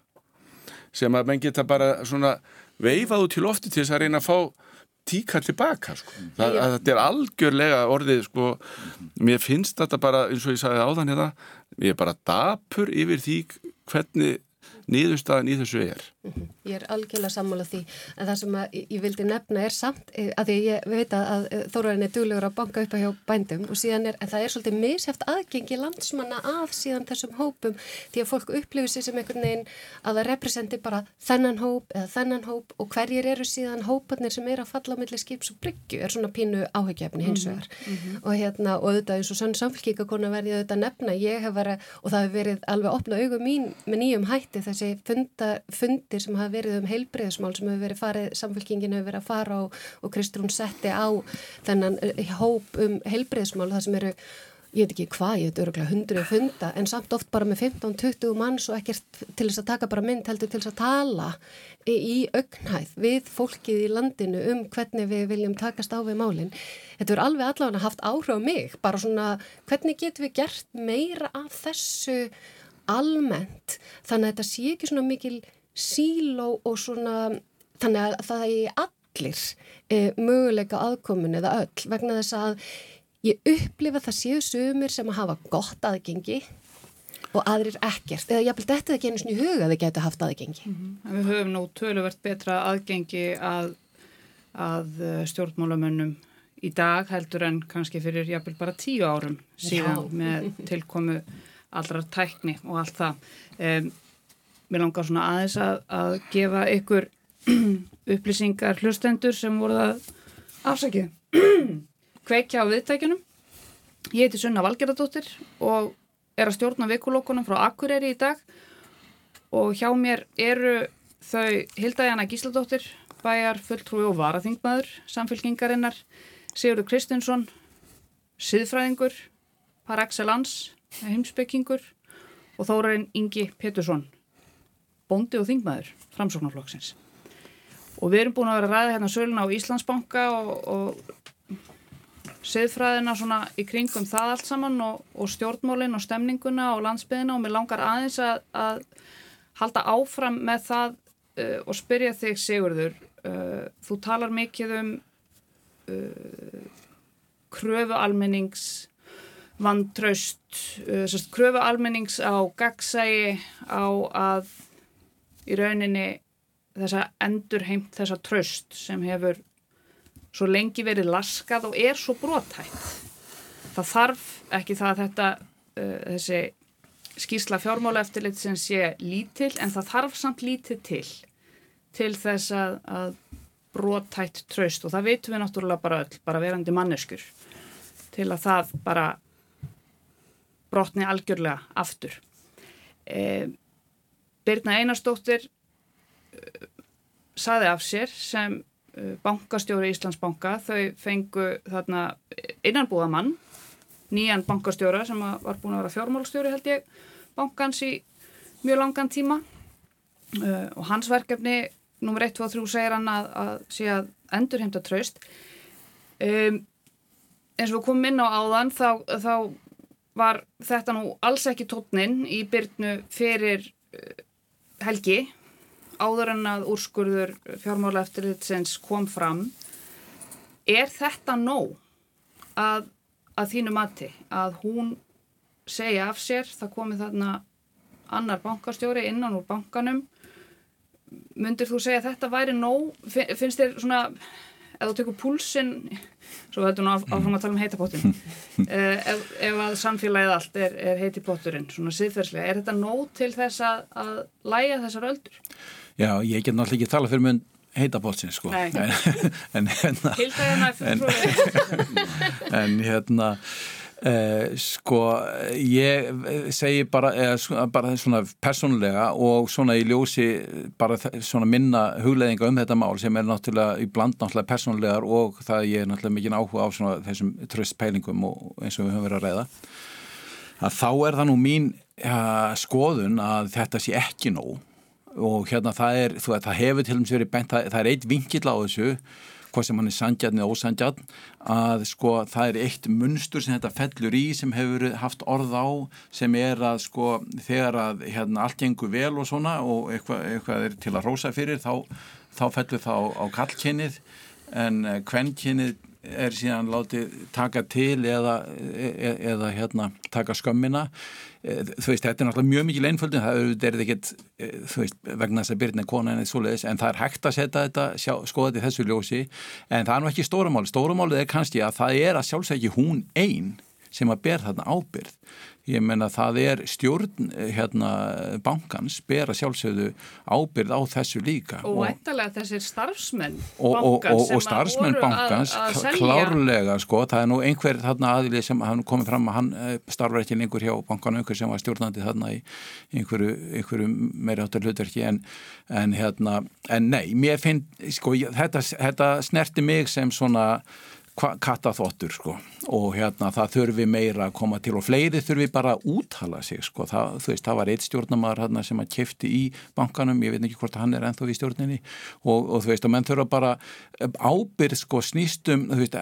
sem að menn geta bara svona veifað út til lofti til þess að reyna að fá tíkall tilbaka sko. það, að, þetta er algjörlega orðið sko, mér finnst þetta bara eins og ég sagði áðan hérna ég er bara dapur yfir því hvernig niðurstaðan í þessu er. Mhm. Ég er algjörlega sammála því en það sem ég vildi nefna er samt eh, að því ég veit að Þóraðin er duglegur að banka upp á hjá bændum og síðan er, en það er svolítið misheft aðgengi landsmanna að síðan þessum hópum því að fólk upplifir sér sem einhvern veginn að það representi bara þennan hóp eða þennan hóp og hverjir eru síðan hópanir sem er að falla á milli skips og bryggju er svona pínu áhugjefni hins vegar mm -hmm. og hérna og auðvitað eins og sann samfélkíkakona verði auðvitað nefna ég hef verið og það hefur verið alveg opna augum mín með nýjum hætti þessi funda, fundir sem hafa verið um heilbreyðismál sem hefur verið farið, samfélkingin hefur verið að fara og, og Kristrún setti á þennan eh, hóp um heilbreyðismál það sem eru, ég veit ekki hvað, ég veit öruglega hundru funda en samt oft bara með 15-20 manns og ekkert til þess að taka bara mynd heldur til þess að tala í, í augnhæð við fólkið í landinu um hvernig við viljum takast á við málinn. Þetta er alveg allavega haft áhrif á mig, bara svona hvernig getum við gert meira af þessu almennt þannig að þetta sé ekki svona mikil síló og svona þannig að það er allir e, möguleika aðkomin eða öll vegna þess að ég upplifa það séu sumir sem að hafa gott aðgengi og aðrir ekkert eða held þetta ekki einu svona í huga að þið getur haft aðgengi mm -hmm. Við höfum nú töluvert betra aðgengi að, að e, stjórnmálamönnum í dag heldur en kannski fyrir jáfnvel bara tíu árum síðan Já. með tilkomu allra tækni og allt það. Um, Mér langar svona aðeins að, að gefa ykkur (clears throat) upplýsingar hlustendur sem voruð að afsækja (clears throat) kveikja á viðtækjunum. Ég heiti Sunna Valgerðardóttir og er að stjórna vikulokkunum frá Akureyri í dag. Og hjá mér eru þau Hildæjana Gísladóttir, bæjar fulltrúi og varaþingmaður, samfélkingarinnar, Sigurður Kristinsson, siðfræðingur, par excellence, heimsbyggingur og þórarinn Ingi Petursson bondi og þingmaður framsóknarflokksins. Og við erum búin að vera að ræða hérna söluna á Íslandsbanka og, og seðfræðina svona í kringum það allt saman og, og stjórnmólin og stemninguna og landsbyðina og mér langar aðeins að, að halda áfram með það uh, og spyrja þig Sigurður uh, þú talar mikið um uh, kröfu almennings vantraust uh, kröfu almennings á gagsægi á að í rauninni þessa endurheimt þessa tröst sem hefur svo lengi verið laskað og er svo brotætt. Það þarf ekki það að þetta, uh, þessi skýrsla fjármála eftirlit sem sé lítill en það þarf samt lítið til til þess að, að brotætt tröst og það veitum við náttúrulega bara öll, bara verandi manneskur til að það bara brotni algjörlega aftur. Um, Birna Einarstóttir uh, saði af sér sem uh, bankastjóri Íslandsbanka. Þau fengu þarna innanbúðamann nýjan bankastjóra sem var búin að vera fjármálstjóri held ég bankans í mjög langan tíma. Uh, og hans verkefni nummer 1, 2 og 3 segir hann að, að sé að endur heimta tröst um, eins og við komum inn á áðan þá, þá var þetta nú alls ekki tótnin í byrnu fyrir uh, helgi áður en að úrskurður fjármála eftirlitsins kom fram. Er þetta nóg að, að þínu mati að hún segja af sér það komið þarna annar bankastjóri innan úr bankanum? Myndir þú segja þetta væri nóg? Fin- finnst þér svona ef þú tekur púlsinn svo þetta nú af- áfram að tala um heitapottin. (laughs) Ef, ef að samfélagið allt er, er heitipotturinn, svona siðferðslega er þetta nóg til þess að, að læja þessar öldur? Já, ég get náttúrulega ekki tala fyrir mun heita bótsins sko (laughs) en, en hérna fulltrúi (laughs) en hérna eh, sko ég segi bara, eða, bara svona persónulega og svona í ljósi bara svona minna hugleðinga um þetta mál sem er náttúrulega í bland náttúrulega persónulegar og það ég er náttúrulega mikið áhuga á svona þessum tröstpælingum og eins og við höfum verið að ræða að þá er það nú mín ja, skoðun að þetta sé ekki nóg. Og hérna það er, þú veit, það hefur til dæmis verið bent, það, það er eitt vinkill á þessu hvað sem hann er sandjarn eða ósandjarn að sko það er eitt munstur sem þetta fellur í sem hefur haft orð á sem er að sko þegar að hérna allt gengur vel og svona og eitthvað, eitthvað er til að rósa fyrir þá, þá fellur það á, á kallkynnið en kvenkynnið er síðan látið taka til eða, eða, eða hérna taka skömmina. Eh, þú veist, þetta er náttúrulega mjög mikil einföldin það er ekkert, eh, þú veist vegna þess að byrna kona en eitthvað svoleiðis en það er hægt að setja þetta, sjá, skoða í þessu ljósi en það er nú ekki stóramáli stórumálið er kannski að það er að sjálfsækja hún einn sem að ber þarna ábyrð ég menna það er stjórn eh, hérna bankans ber að sjálfsögðu ábyrð á þessu líka. Og væntalega þessir starfsmenn og, og, og, bankans sem og starfsmenn voru að- bankans að selja- klárlega sko, það er nú einhver þarna aðili sem hann komið fram að hann eh, starfar ekki lengur hjá bankanu, einhver sem var stjórnandi þarna í einhverju, einhverju meiri áttar hlutverki en, en hérna en nei, mér finn, sko, þetta, þetta snerti mig sem svona kattaþvottur sko. Og hérna það þurfi meira að koma til og fleiri þurfi bara að úttala sig sko. Það, veist, það var eitt stjórnamaður hérna sem að kefti í bankanum, ég veit ekki hvort hann er ennþá í stjórninni. Og, og þú veist, að menn þurfa bara ábyrð sko snýstum, þú veist,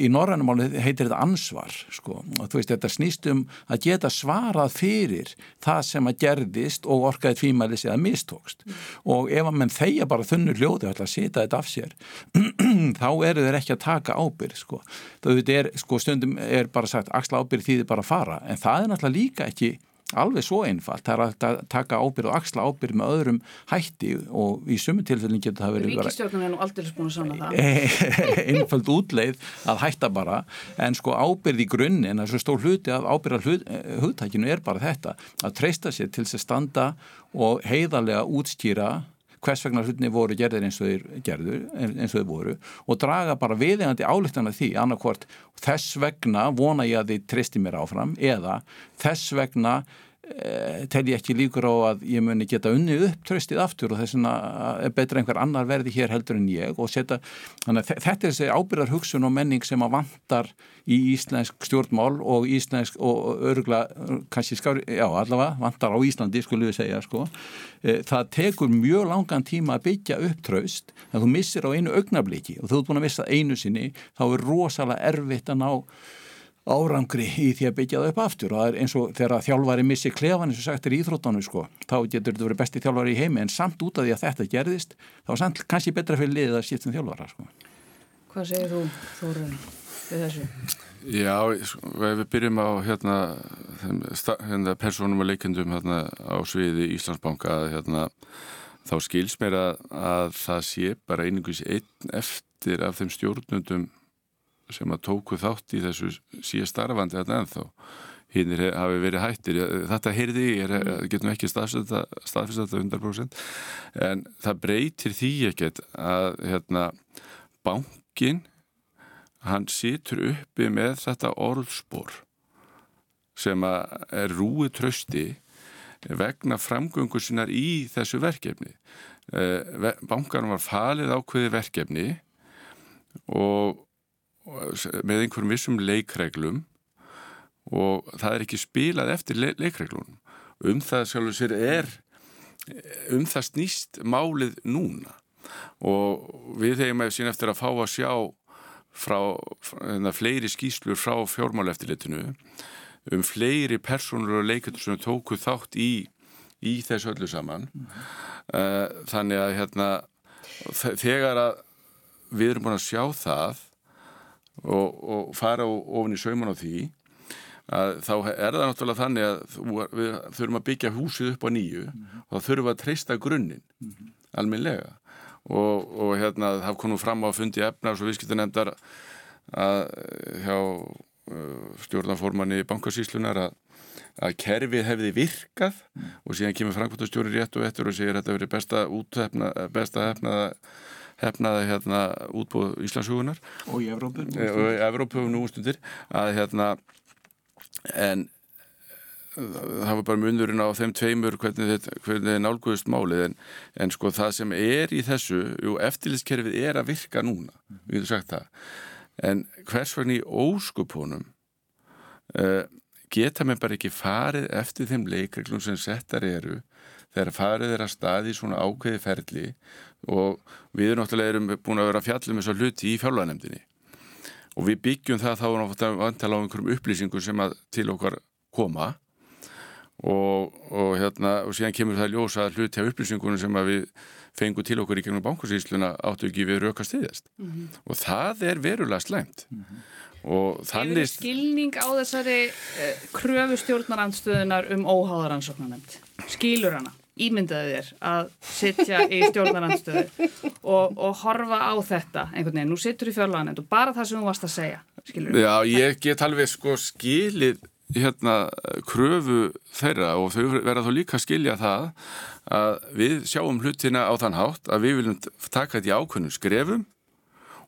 í norrænumáli heitir þetta ansvar sko. Og þú veist, þetta snýstum að geta svarað fyrir það sem að gerðist og orkaði tvímælis eða mistókst. Og ef að menn þeia bara þunnu hljóði að setja þetta af sér (clears throat) þá eru þeir ekki að taka ábyrð sko. það er sko stundum er bara sagt axla ábyrð því þið bara fara en það er náttúrulega líka ekki alveg svo einfalt, það er að taka ábyrð og axla ábyrð með öðrum hætti og í sumu tilfellin getur það verið Ríkistjórnum er nú aldrei búin að sanna það. (laughs) Einföld útleið að hætta bara. En sko ábyrð í grunninn svo stór hluti af ábyrðar hugtækinu er bara þetta að treysta sér til þess að standa og heiðarlega útskýra hvers vegna hlutinni voru gerðir eins og þeir gerðu, eins og þeir voru og draga bara viðegandi álíktana því annarkvort þess vegna vona ég að þið treysti mér áfram eða þess vegna tel ég ekki líkur á að ég muni geta unnið upp tröstið aftur og þess vegna er betra einhver annar verði hér heldur en ég og setja, þannig að þetta er þessi ábyrðar hugsun og menning sem að vantar í íslensk stjórnmál og íslensk og örgla, kannski skári, já allavega vantar á Íslandi skulum við segja sko. Það tekur mjög langan tíma að byggja upp tröst en þú missir á einu augnabliki og þú ert búin að missa einu sinni þá er rosalega erfitt að ná árangri í því að byggja það upp aftur og það er eins og þegar þjálfari missi klefan eins og sagt er í Íþróttánu sko þá getur þetta verið besti þjálfari í heimi en samt út af því að þetta gerðist þá er samt kannski betra fyrir liðið að skipta um þjálfara sko. Hvað segir þú Þórun við þessu? Já, sko, við byrjum á hérna, þeim sta- hérna persónum og leikendum hérna á sviði Íslandsbanka að, hérna, þá skils mér að, að það sé bara einingis einn eftir af þeim stjórnundum sem að tóku þátt í þessu síðan starfandi þetta ennþá. Hinnir hafi verið hættir. Þetta heyrði ég, er, getum ekki staðfist þetta 100% en það breytir því ekkert að hérna, bankin hann situr uppi með þetta orðspor sem að er rúi trösti vegna framgöngu sinnar í þessu verkefni. Bankanum var falið ákveði verkefni og með einhverjum vissum leikreglum og það er ekki spilað eftir le leikreglunum. Um það sjálfur sér er, um það snýst málið núna og við hefum að sín eftir að fá að sjá frá, frá fleiri skýslur frá fjármáleftilitinu um fleiri personur og leikendur sem tóku þátt í, í þessu öllu saman. Mm. Þannig að hérna, þegar að við erum búin að sjá það og, og fara ofin í sauman á því að þá er það náttúrulega þannig að við þurfum að byggja húsið upp á nýju og þá þurfum við að treysta grunninn alminlega og, og hérna það kom nú fram á fundi efnars og viðskiptanemndar að hjá uh, stjórnarformanni bankasýslunar að, að kerfið hefði virkað og síðan kemur Frankfurtastjóri rétt og eftir og segir að þetta verið besta úthefna, besta hefnaða hefnaða hérna útbúð Íslandshugunar og í Evrópu Eh, og í Evrópu nú um stundir að hérna en það var bara munurinn á þeim tveimur hvernig þetta hvernig þið nálguðust málið en, en sko það sem er í þessu jú, eftirlitskerfið er að virka núna við getum sagt það. En hvers vegna í óskupunum uh, geta mér bara ekki farið eftir þeim leikreglum sem settar eru þegar farið er að staði svona ákveði ferli og við erum náttúrulega erum búin að vera að fjalla um þessa hluti í fjárlanemdini og við byggjum það þá náttúrulega vantala á einhverjum upplýsingum sem að til okkar koma. Og, og hérna og síðan kemur það ljósa hluti af upplýsingunum sem að við fengum til okkur í gegnum bankasýsluna áttu ekki við rauka stiðjast og það er verulega slæmt. Og Hefur þannig þið skilning á þessari uh, kröfu stjórnarandstöðunar um óháðaransóknanemnd? Skilur hana? Ímyndaði þér að sitja í stjórnarandstöðu og, og horfa á þetta einhvern veginn. Nú sittur í fjárlaganend og bara það sem þú varst að segja, skilur? Já, ég get alveg sko skilið hérna kröfu þeirra og þau verða þá líka að skilja það að við sjáum hlutina á þann hátt að við viljum taka þetta í ákveðnum skrefum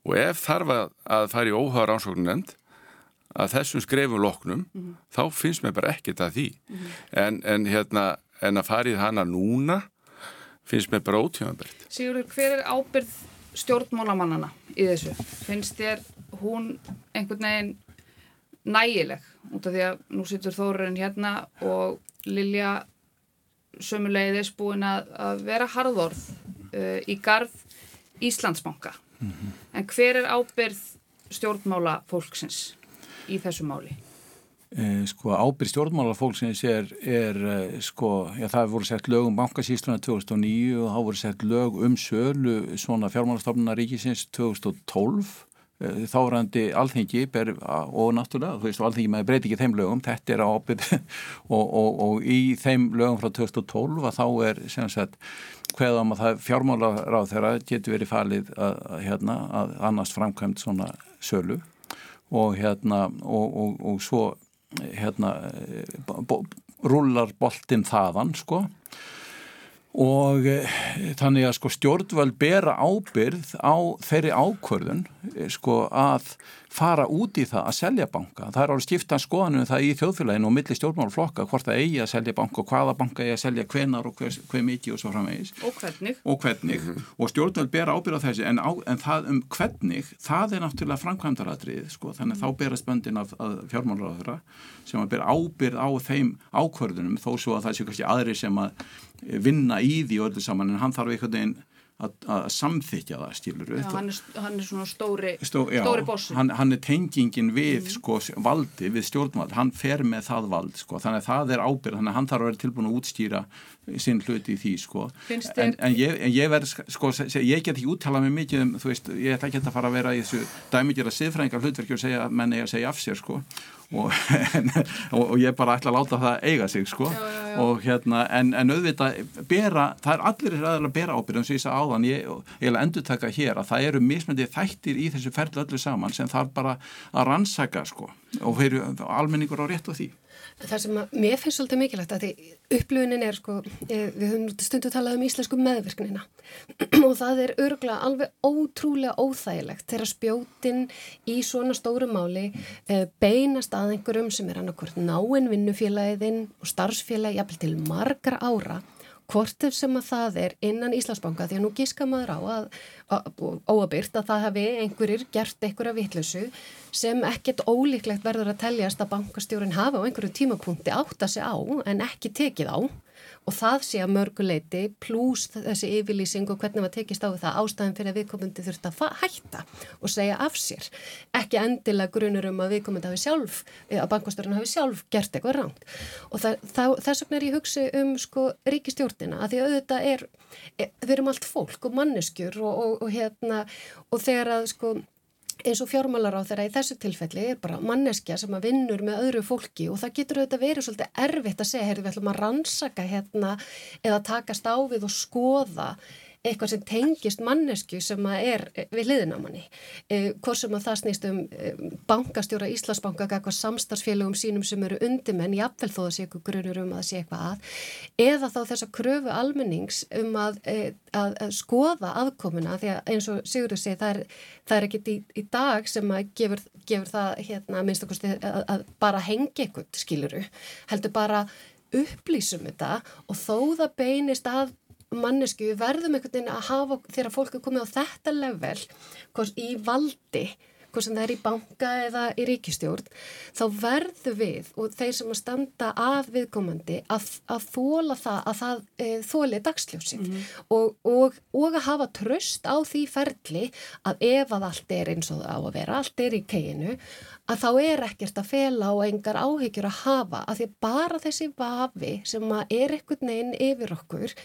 og ef þarf að, fara í óhagar ánsóknunend að þessum skrefum loknum þá finnst mér bara ekkert að því en, en hérna en að fara í hana núna finnst mér bara ótímanbært Sigurður, hver er ábyrð stjórnmálamannana í þessu? Finnst þér hún einhvern veginn nægileg? Út af því að nú situr Þórarinn hérna og Lilja sömuleiðis búin að, að vera harðorð uh, í garð Íslandsbanka. En hver er ábyrð stjórnmála fólksins í þessu máli? Eh, sko ábyrð stjórnmála fólksins er, er eh, sko, já það voru sett lög um bankasýsluna 2009 og það voru sett lög um sölu svona fjármálastofnuna ríkisins 2012 Eh, þárandi alþengi ber, og náttúrulega, þú veist, alþengi með breyti ekki þeim lögum, þetta er ábyrð (laughs) og, og, og í þeim lögum frá 2012 að þá er sem sagt hveða um að það fjármálaráð þeirra getur verið falið að, hérna, að annars framkvæmt svona sölu og hérna og, og svo hérna rúlar boltinn þaðan sko og e, þannig að sko stjórnvöld bera ábyrð á þeirri ákvörðun e, sko að fara út í það að selja banka. Það er alveg skipta skoðanum það í þjóðfélaginu og milli stjórnmálflokka hvort það eigi að selja banka og hvaða banka eigi að selja hvenar og hver, hver mikið og svo framvegis. Og hvernig? Og hvernig. Og stjórnvöld bera ábyrð á þessi en, á, en það um hvernig, það er náttúrulega framkvæmdaratrið sko þannig að þá bera spöndin af, af fjármálaráðura sem að bera ábyrð á þeim ákvörðunum þó svo að það sé kannski aðri sem að vinna í því öllu saman en hann þarf einhvern veginn að, að samþykja það skilur Já, hann, er, hann er svona stóri, Stó, já, stóri bossi. hann, hann er tengingin við sko, valdi, við stjórnvald hann fer með það vald sko, þannig að það er ábyrð þannig að hann þarf að vera tilbúin að útstýra sinn hluti í því sko. Finnst en, þér- en ég, en ég verð sko, ég get ekki úttalað mig mikið um þú veist, ég ætla ekki að fara að vera í þessu dæmigjara siðfræðingar hlutverki og segja að menn eiga að segja af sér sko og, en, (laughs) og, og ég bara ætla að láta það eiga sig sko. Já, já, já. og hérna en, en auðvitað bera, það er allir að bera ábyrðum sem ég sagði áðan, ég, ég vil endur taka hér að það eru mismöndi þættir í þessu ferli öllu saman sem þarf bara að rannsaka sko. Og fyrir almenningur á rétt á því. Það sem að mér finnst svolítið mikilvægt að því upplifunin er sko, eh, við höfum stundu talað um íslensku meðvirknina. (clears throat) Og það er örgulega alveg ótrúlega óþægilegt þegar spjótin í svona stóru máli eh, beinast að einhverjum sem er annarkvort náinn vinnufélagiðinn og starfsfélagi jafnvel til margar ára hvort ef sem að það er innan Íslandsbanka því að nú gíska maður á að, óabyrt að það hafi einhverjir gert einhverja vitlausu sem ekkert ólíklegt verður að teljast að bankastjórin hafi á einhverju tímapunkti átt að sig á en ekki tekið á og það sé að mörguleiti pluss þessi yfirlýsing og hvernig maður tekist á það ástæðan fyrir að viðkomandi þurft að hætta og segja af sér. Ekki endilega grunur um að viðkomandi hafi sjálf, að bankastjórun hafi sjálf gert eitthvað ránt og þess vegna er ég hugsi um sko ríkistjórnina að því auðvitað er, er við erum allt fólk og manneskjur og, og, og hérna og þegar að sko eins og fjármálar á þeirra í þessu tilfelli er bara manneskja sem að vinnur með öðru fólki og það getur auðvitað verið svolítið erfitt að segja, heyrðu við ætlum að rannsaka hérna eða takast á við og skoða eitthvað sem tengist mannesku sem er við hliðin á manni. Eh, hvort sem að það snýst um eh, bankastjóra Íslandsbanka eitthvað samstarfsfélögum sínum sem eru undimenn í appvel þó að sé eitthvað grunur um að sé eitthvað að eða þá þess að kröfu almennings um að, eh, að, að skoða aðkomuna því að eins og Sigurður segi það er, er ekkit í, í dag sem að gefur, gefur það hérna minnst okkur að, að bara hengi eitthvað skiluru heldur bara upplýsum þetta og þó það beinist að mannesku, við verðum einhvern veginn að hafa þegar fólk er komið á þetta level í valdi hvort sem það er í banka eða í ríkistjórn þá verður við og þeir sem að standa að viðkomandi að, að þóla það að það e, þóli dagsljósið mm -hmm. og, og, og að hafa tröst á því ferli að ef að allt er eins og það á að vera, allt er í keginu að þá er ekkert að fela og engar áhyggjur að hafa að því bara þessi vafi sem að er ekkert neginn yfir okkur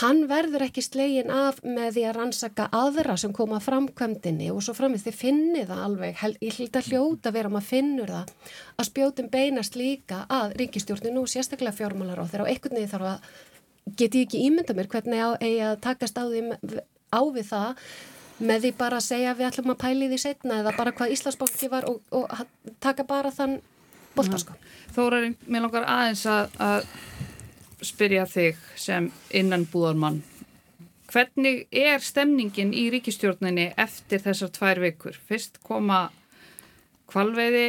hann verður ekki slegin af með því að rannsaka aðra sem koma framkvæmdini og svo framist þið finnið það alveg, ég held að hljóta vera maður finnur það að spjótum beinast líka að ríkistjórninu og sérstaklega fjármálar á þeirra og einhvern veginn þarf að geti ekki ímynda mér hvernig eigi að takast á, því, á við það með því bara að segja við ætlum að pæli því setna eða bara hvað Íslandsbóki var og, og taka bara þann boltasko. Þórarinn, mér langar aðeins að, að spyrja þig sem innanbúðarmann. Hvernig er stemningin í ríkistjórninni eftir þessar tvær vikur? Fyrst koma kvalveiði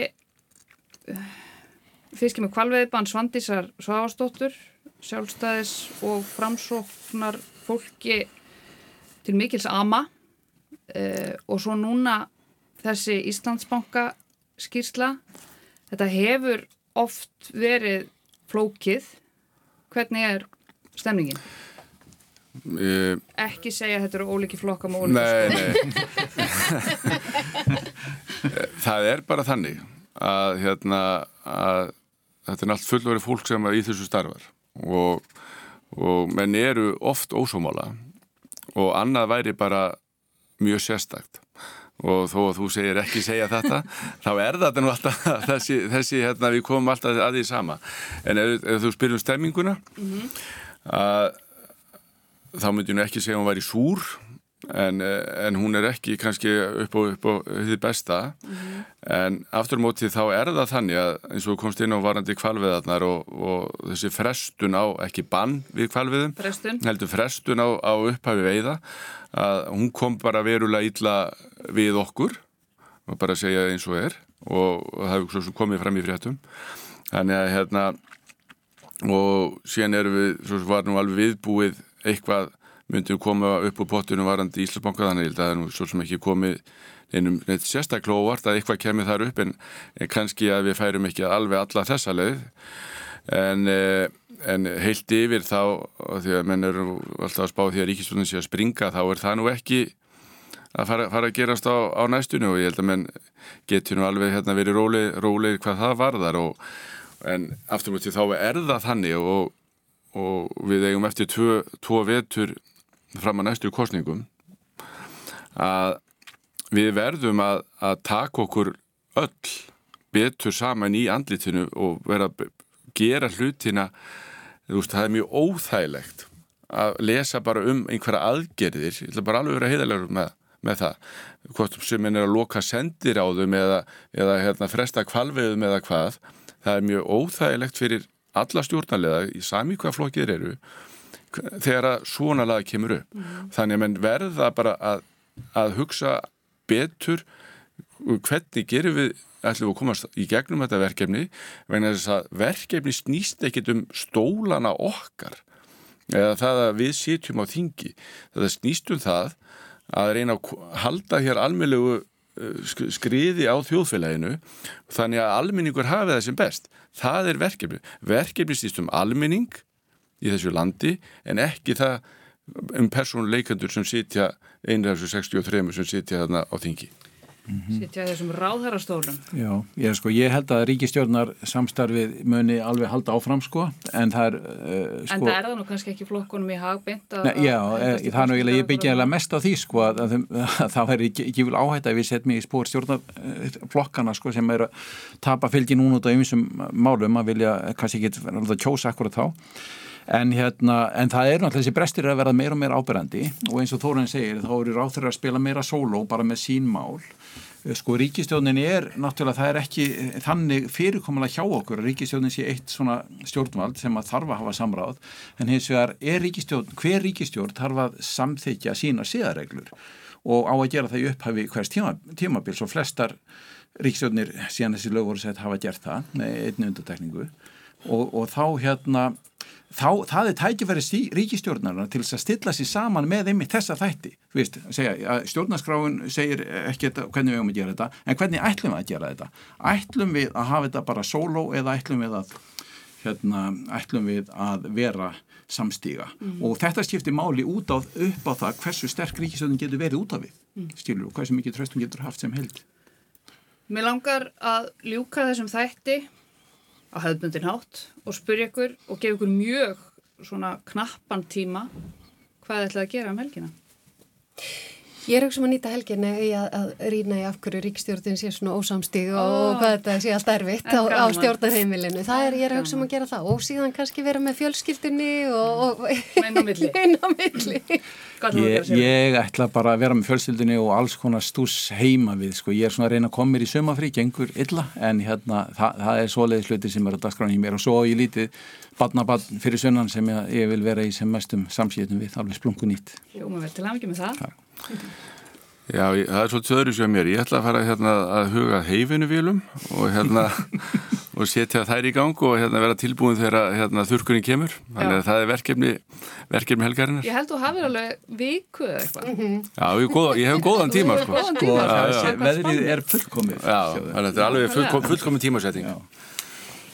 fyrst kemur kvalveiði bann Svandísar Svavastóttur sjálfstæðis og framsóknar fólki til mikils ama. Uh, og svo núna þessi Íslandsbanka skýrsla. Þetta hefur oft verið flókið hvernig er stemningin? Uh, ekki segja að þetta eru óliki flokka með óliki Nei, nei. (laughs) Það er bara þannig að, hérna, að þetta er allt fullori fólk sem er í þessu starfar og, og menn eru oft ósómála og annað væri bara mjög sérstakt og þó að þú segir ekki segja þetta (laughs) þá er þetta nú alltaf þessi, þessi hérna, við komum alltaf að því sama en ef, ef þú spyrum stemminguna mm -hmm. að þá myndi hún ekki segja hún væri súr en, en hún er ekki kannski upp á, upp á því besta mm -hmm. en aftur mótið þá er það þannig að eins og komst inn á varandi kvalviðarnar og, og þessi frestun á, ekki bann við kvalviðum frestun. heldur frestun á, á upphafi veiða að hún kom bara verulega illa við okkur og bara segja eins og er og, og það hefur komið fram í fréttum þannig að hérna og síðan erum við, svo var nú alveg viðbúið eitthvað myndum koma upp úr pottunum varandi í Íslandsbanka? Þannig að það er nú svo sem ekki komið einum neitt sérstaklega óvart að eitthvað kemur þar upp en, en kannski að við færum ekki alveg alla þessa leið. En, eh, en heilt yfir þá því að menn eru alltaf að spá því að ríkistunum sé að springa þá er það nú ekki að fara, fara að gerast á, á næstunni og ég held að menn getur nú alveg hérna verið róleg, róleg hvað það varðar og, en aftur mútið þá er það þannig og, og við eigum eftir tvo vetur fram að næstu kostningum að við verðum að, að taka okkur öll betur saman í andlitinu og vera að gera hlutina veist, það er mjög óþægilegt að lesa bara um einhverja aðgerðir. Ég ætla bara alveg að vera heiðalegur með, með það hvort sem er að loka sendir á þau eða, eða hérna, fresta kvalveðum eða hvað. Það er mjög óþægilegt fyrir alla stjórnarlega í sami hvað flokkir eru þegar að svona laga kemur upp. Mm. Þannig að menn verða bara að, að hugsa betur hvernig gerum við ætlum við að komast í gegnum þetta verkefni vegna þess að verkefni snýst ekkit um stólana okkar eða það að við sitjum á þingi. Það snýst um það að reyna að halda hér almeinlegu uh, skriði á þjóðfélaginu þannig að almenningur hafi það sem best. Það er verkefni. Verkefni snýst um almenning í þessu landi en ekki það um persónuleikandur sem sitja einlega þessu 63 sem sitja þarna á þingi. sitja í þessum ráðherrastólum. Já, ég, sko, ég held að ríkistjórnar samstarfið muni alveg halda áfram sko, en það er uh, sko, En það er það nú kannski ekki flokkunum í hagbind Já, e, það er nú ég byggja eða mest á því sko að, að, að það (laughs) er ekki, ekki vil áhætta ef við setjum í spór stjórnarflokkana sko sem er að tapa fylgi núna út af einsum málum að vilja kannski ekki kjósa akkurat þá En, hérna, en það er náttúrulega þessi brestir að verða meira og meira ábyrgandi og eins og Þórun segir þá eru ráþur að spila meira sóló bara með sín mál. Sko ríkistjónin er náttúrulega það er ekki þannig fyrirkomulega hjá okkur ríkistjónin sé eitt svona stjórnvald sem að þarf að hafa samráð. En hins vegar er ríkistjórn, hver ríkistjórn þarf að samþykja sína síðareglur og á að gera það í upphafi hvers tíma, tímabils og flestar ríkistjórnir síðan þessi lög voru sett hafa gert það með einni undatekningu og, og þá hérna þá, það er tækifæri ríkistjórnarna til að stilla sér saman með einmitt þessa þætti Vist, segja, stjórnarskráin segir ekki hvernig við höfum að gera þetta en hvernig ætlum við að gera þetta ætlum við að hafa þetta bara solo eða ætlum við að hérna, ætlum við að vera samstíga mm. og þetta skiptir máli út á upp á það hversu sterk ríkistjórnin getur verið út af við mm. skilur og hversu mikið tröstum getur haft sem held Mér langar að ljúka þessum þætti á hefðbundin hátt og spyrja ykkur og gefa ykkur mjög svona knappan tíma hvað ætlaði að gera um helgina. Ég er auðvitað að nýta helginni í að, að rýna í af hverju ríkstjórnin sé svona ósamstíg og, oh. og hvað þetta sé allt erfitt á, á stjórnarheimilinu. Það er, ég er auðvitað að gera það og síðan kannski vera með fjölskyldinni og... Meina milli. (laughs) Meina milli. Ég, ég ætla bara að vera með fjölskyldinni og alls konar stús heima við, sko. Ég er svona að reyna að koma mér í sömafrí, gengur illa, en hérna, það, það er svoleiðis hluti sem er að dagskrána í mér og svo ég lítið badnabann fyrir sunnan sem ég, ég vil vera í sem mestum samsýtum við, alveg splungu nýtt. Jú, maður vel til aðvikið með það. það. Já, ég, það er svo töður sem mér. Ég ætla að fara hérna, að huga heifinu vilum og, hérna, (laughs) og setja þær í gang og hérna, vera tilbúin þegar hérna, þurkurinn kemur. Þannig að það er verkefni, verkefni helgarinnar. Ég held að þú hafið alveg viku eða eitthvað. Mm -hmm. Já, ég, góða, ég hef góðan tíma. Sko. Góðan tíma. Sko, já, já. Veðrið er fullkomið. Já, þetta er alveg fullkom, fullkomið tímasetting. Já.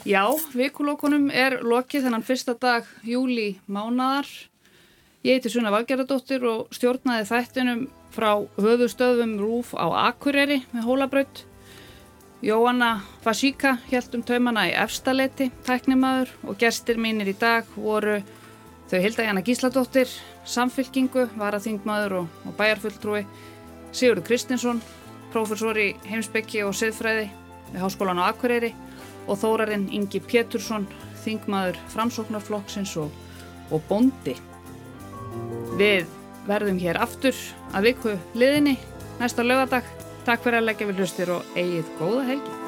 Já, vikulókunum er lokið þennan fyrsta dag júli mánadar. Ég heiti Sunna Valgerðardóttir og stjórnaði þættinum frá höfustöðum Rúf á Akureyri með hólabraut. Jóanna Fasíka held um taumana í efstaleiti, tæknimaður og gestir mínir í dag voru þau Hilda Jana Gísladóttir, samfylkingu, varaþingmaður og, og bæjarfulltrúi, Sigurður Kristinsson, profesor í heimsbyggi og siðfræði við Háskólan á Akureyri og þórarinn Ingi Pétursson, þingmaður framsóknarflokksins og, og bondi. Við verðum hér aftur að viku liðinni næsta lögadag. Takk fyrir að leggja við hlustir og eigið góða helgi.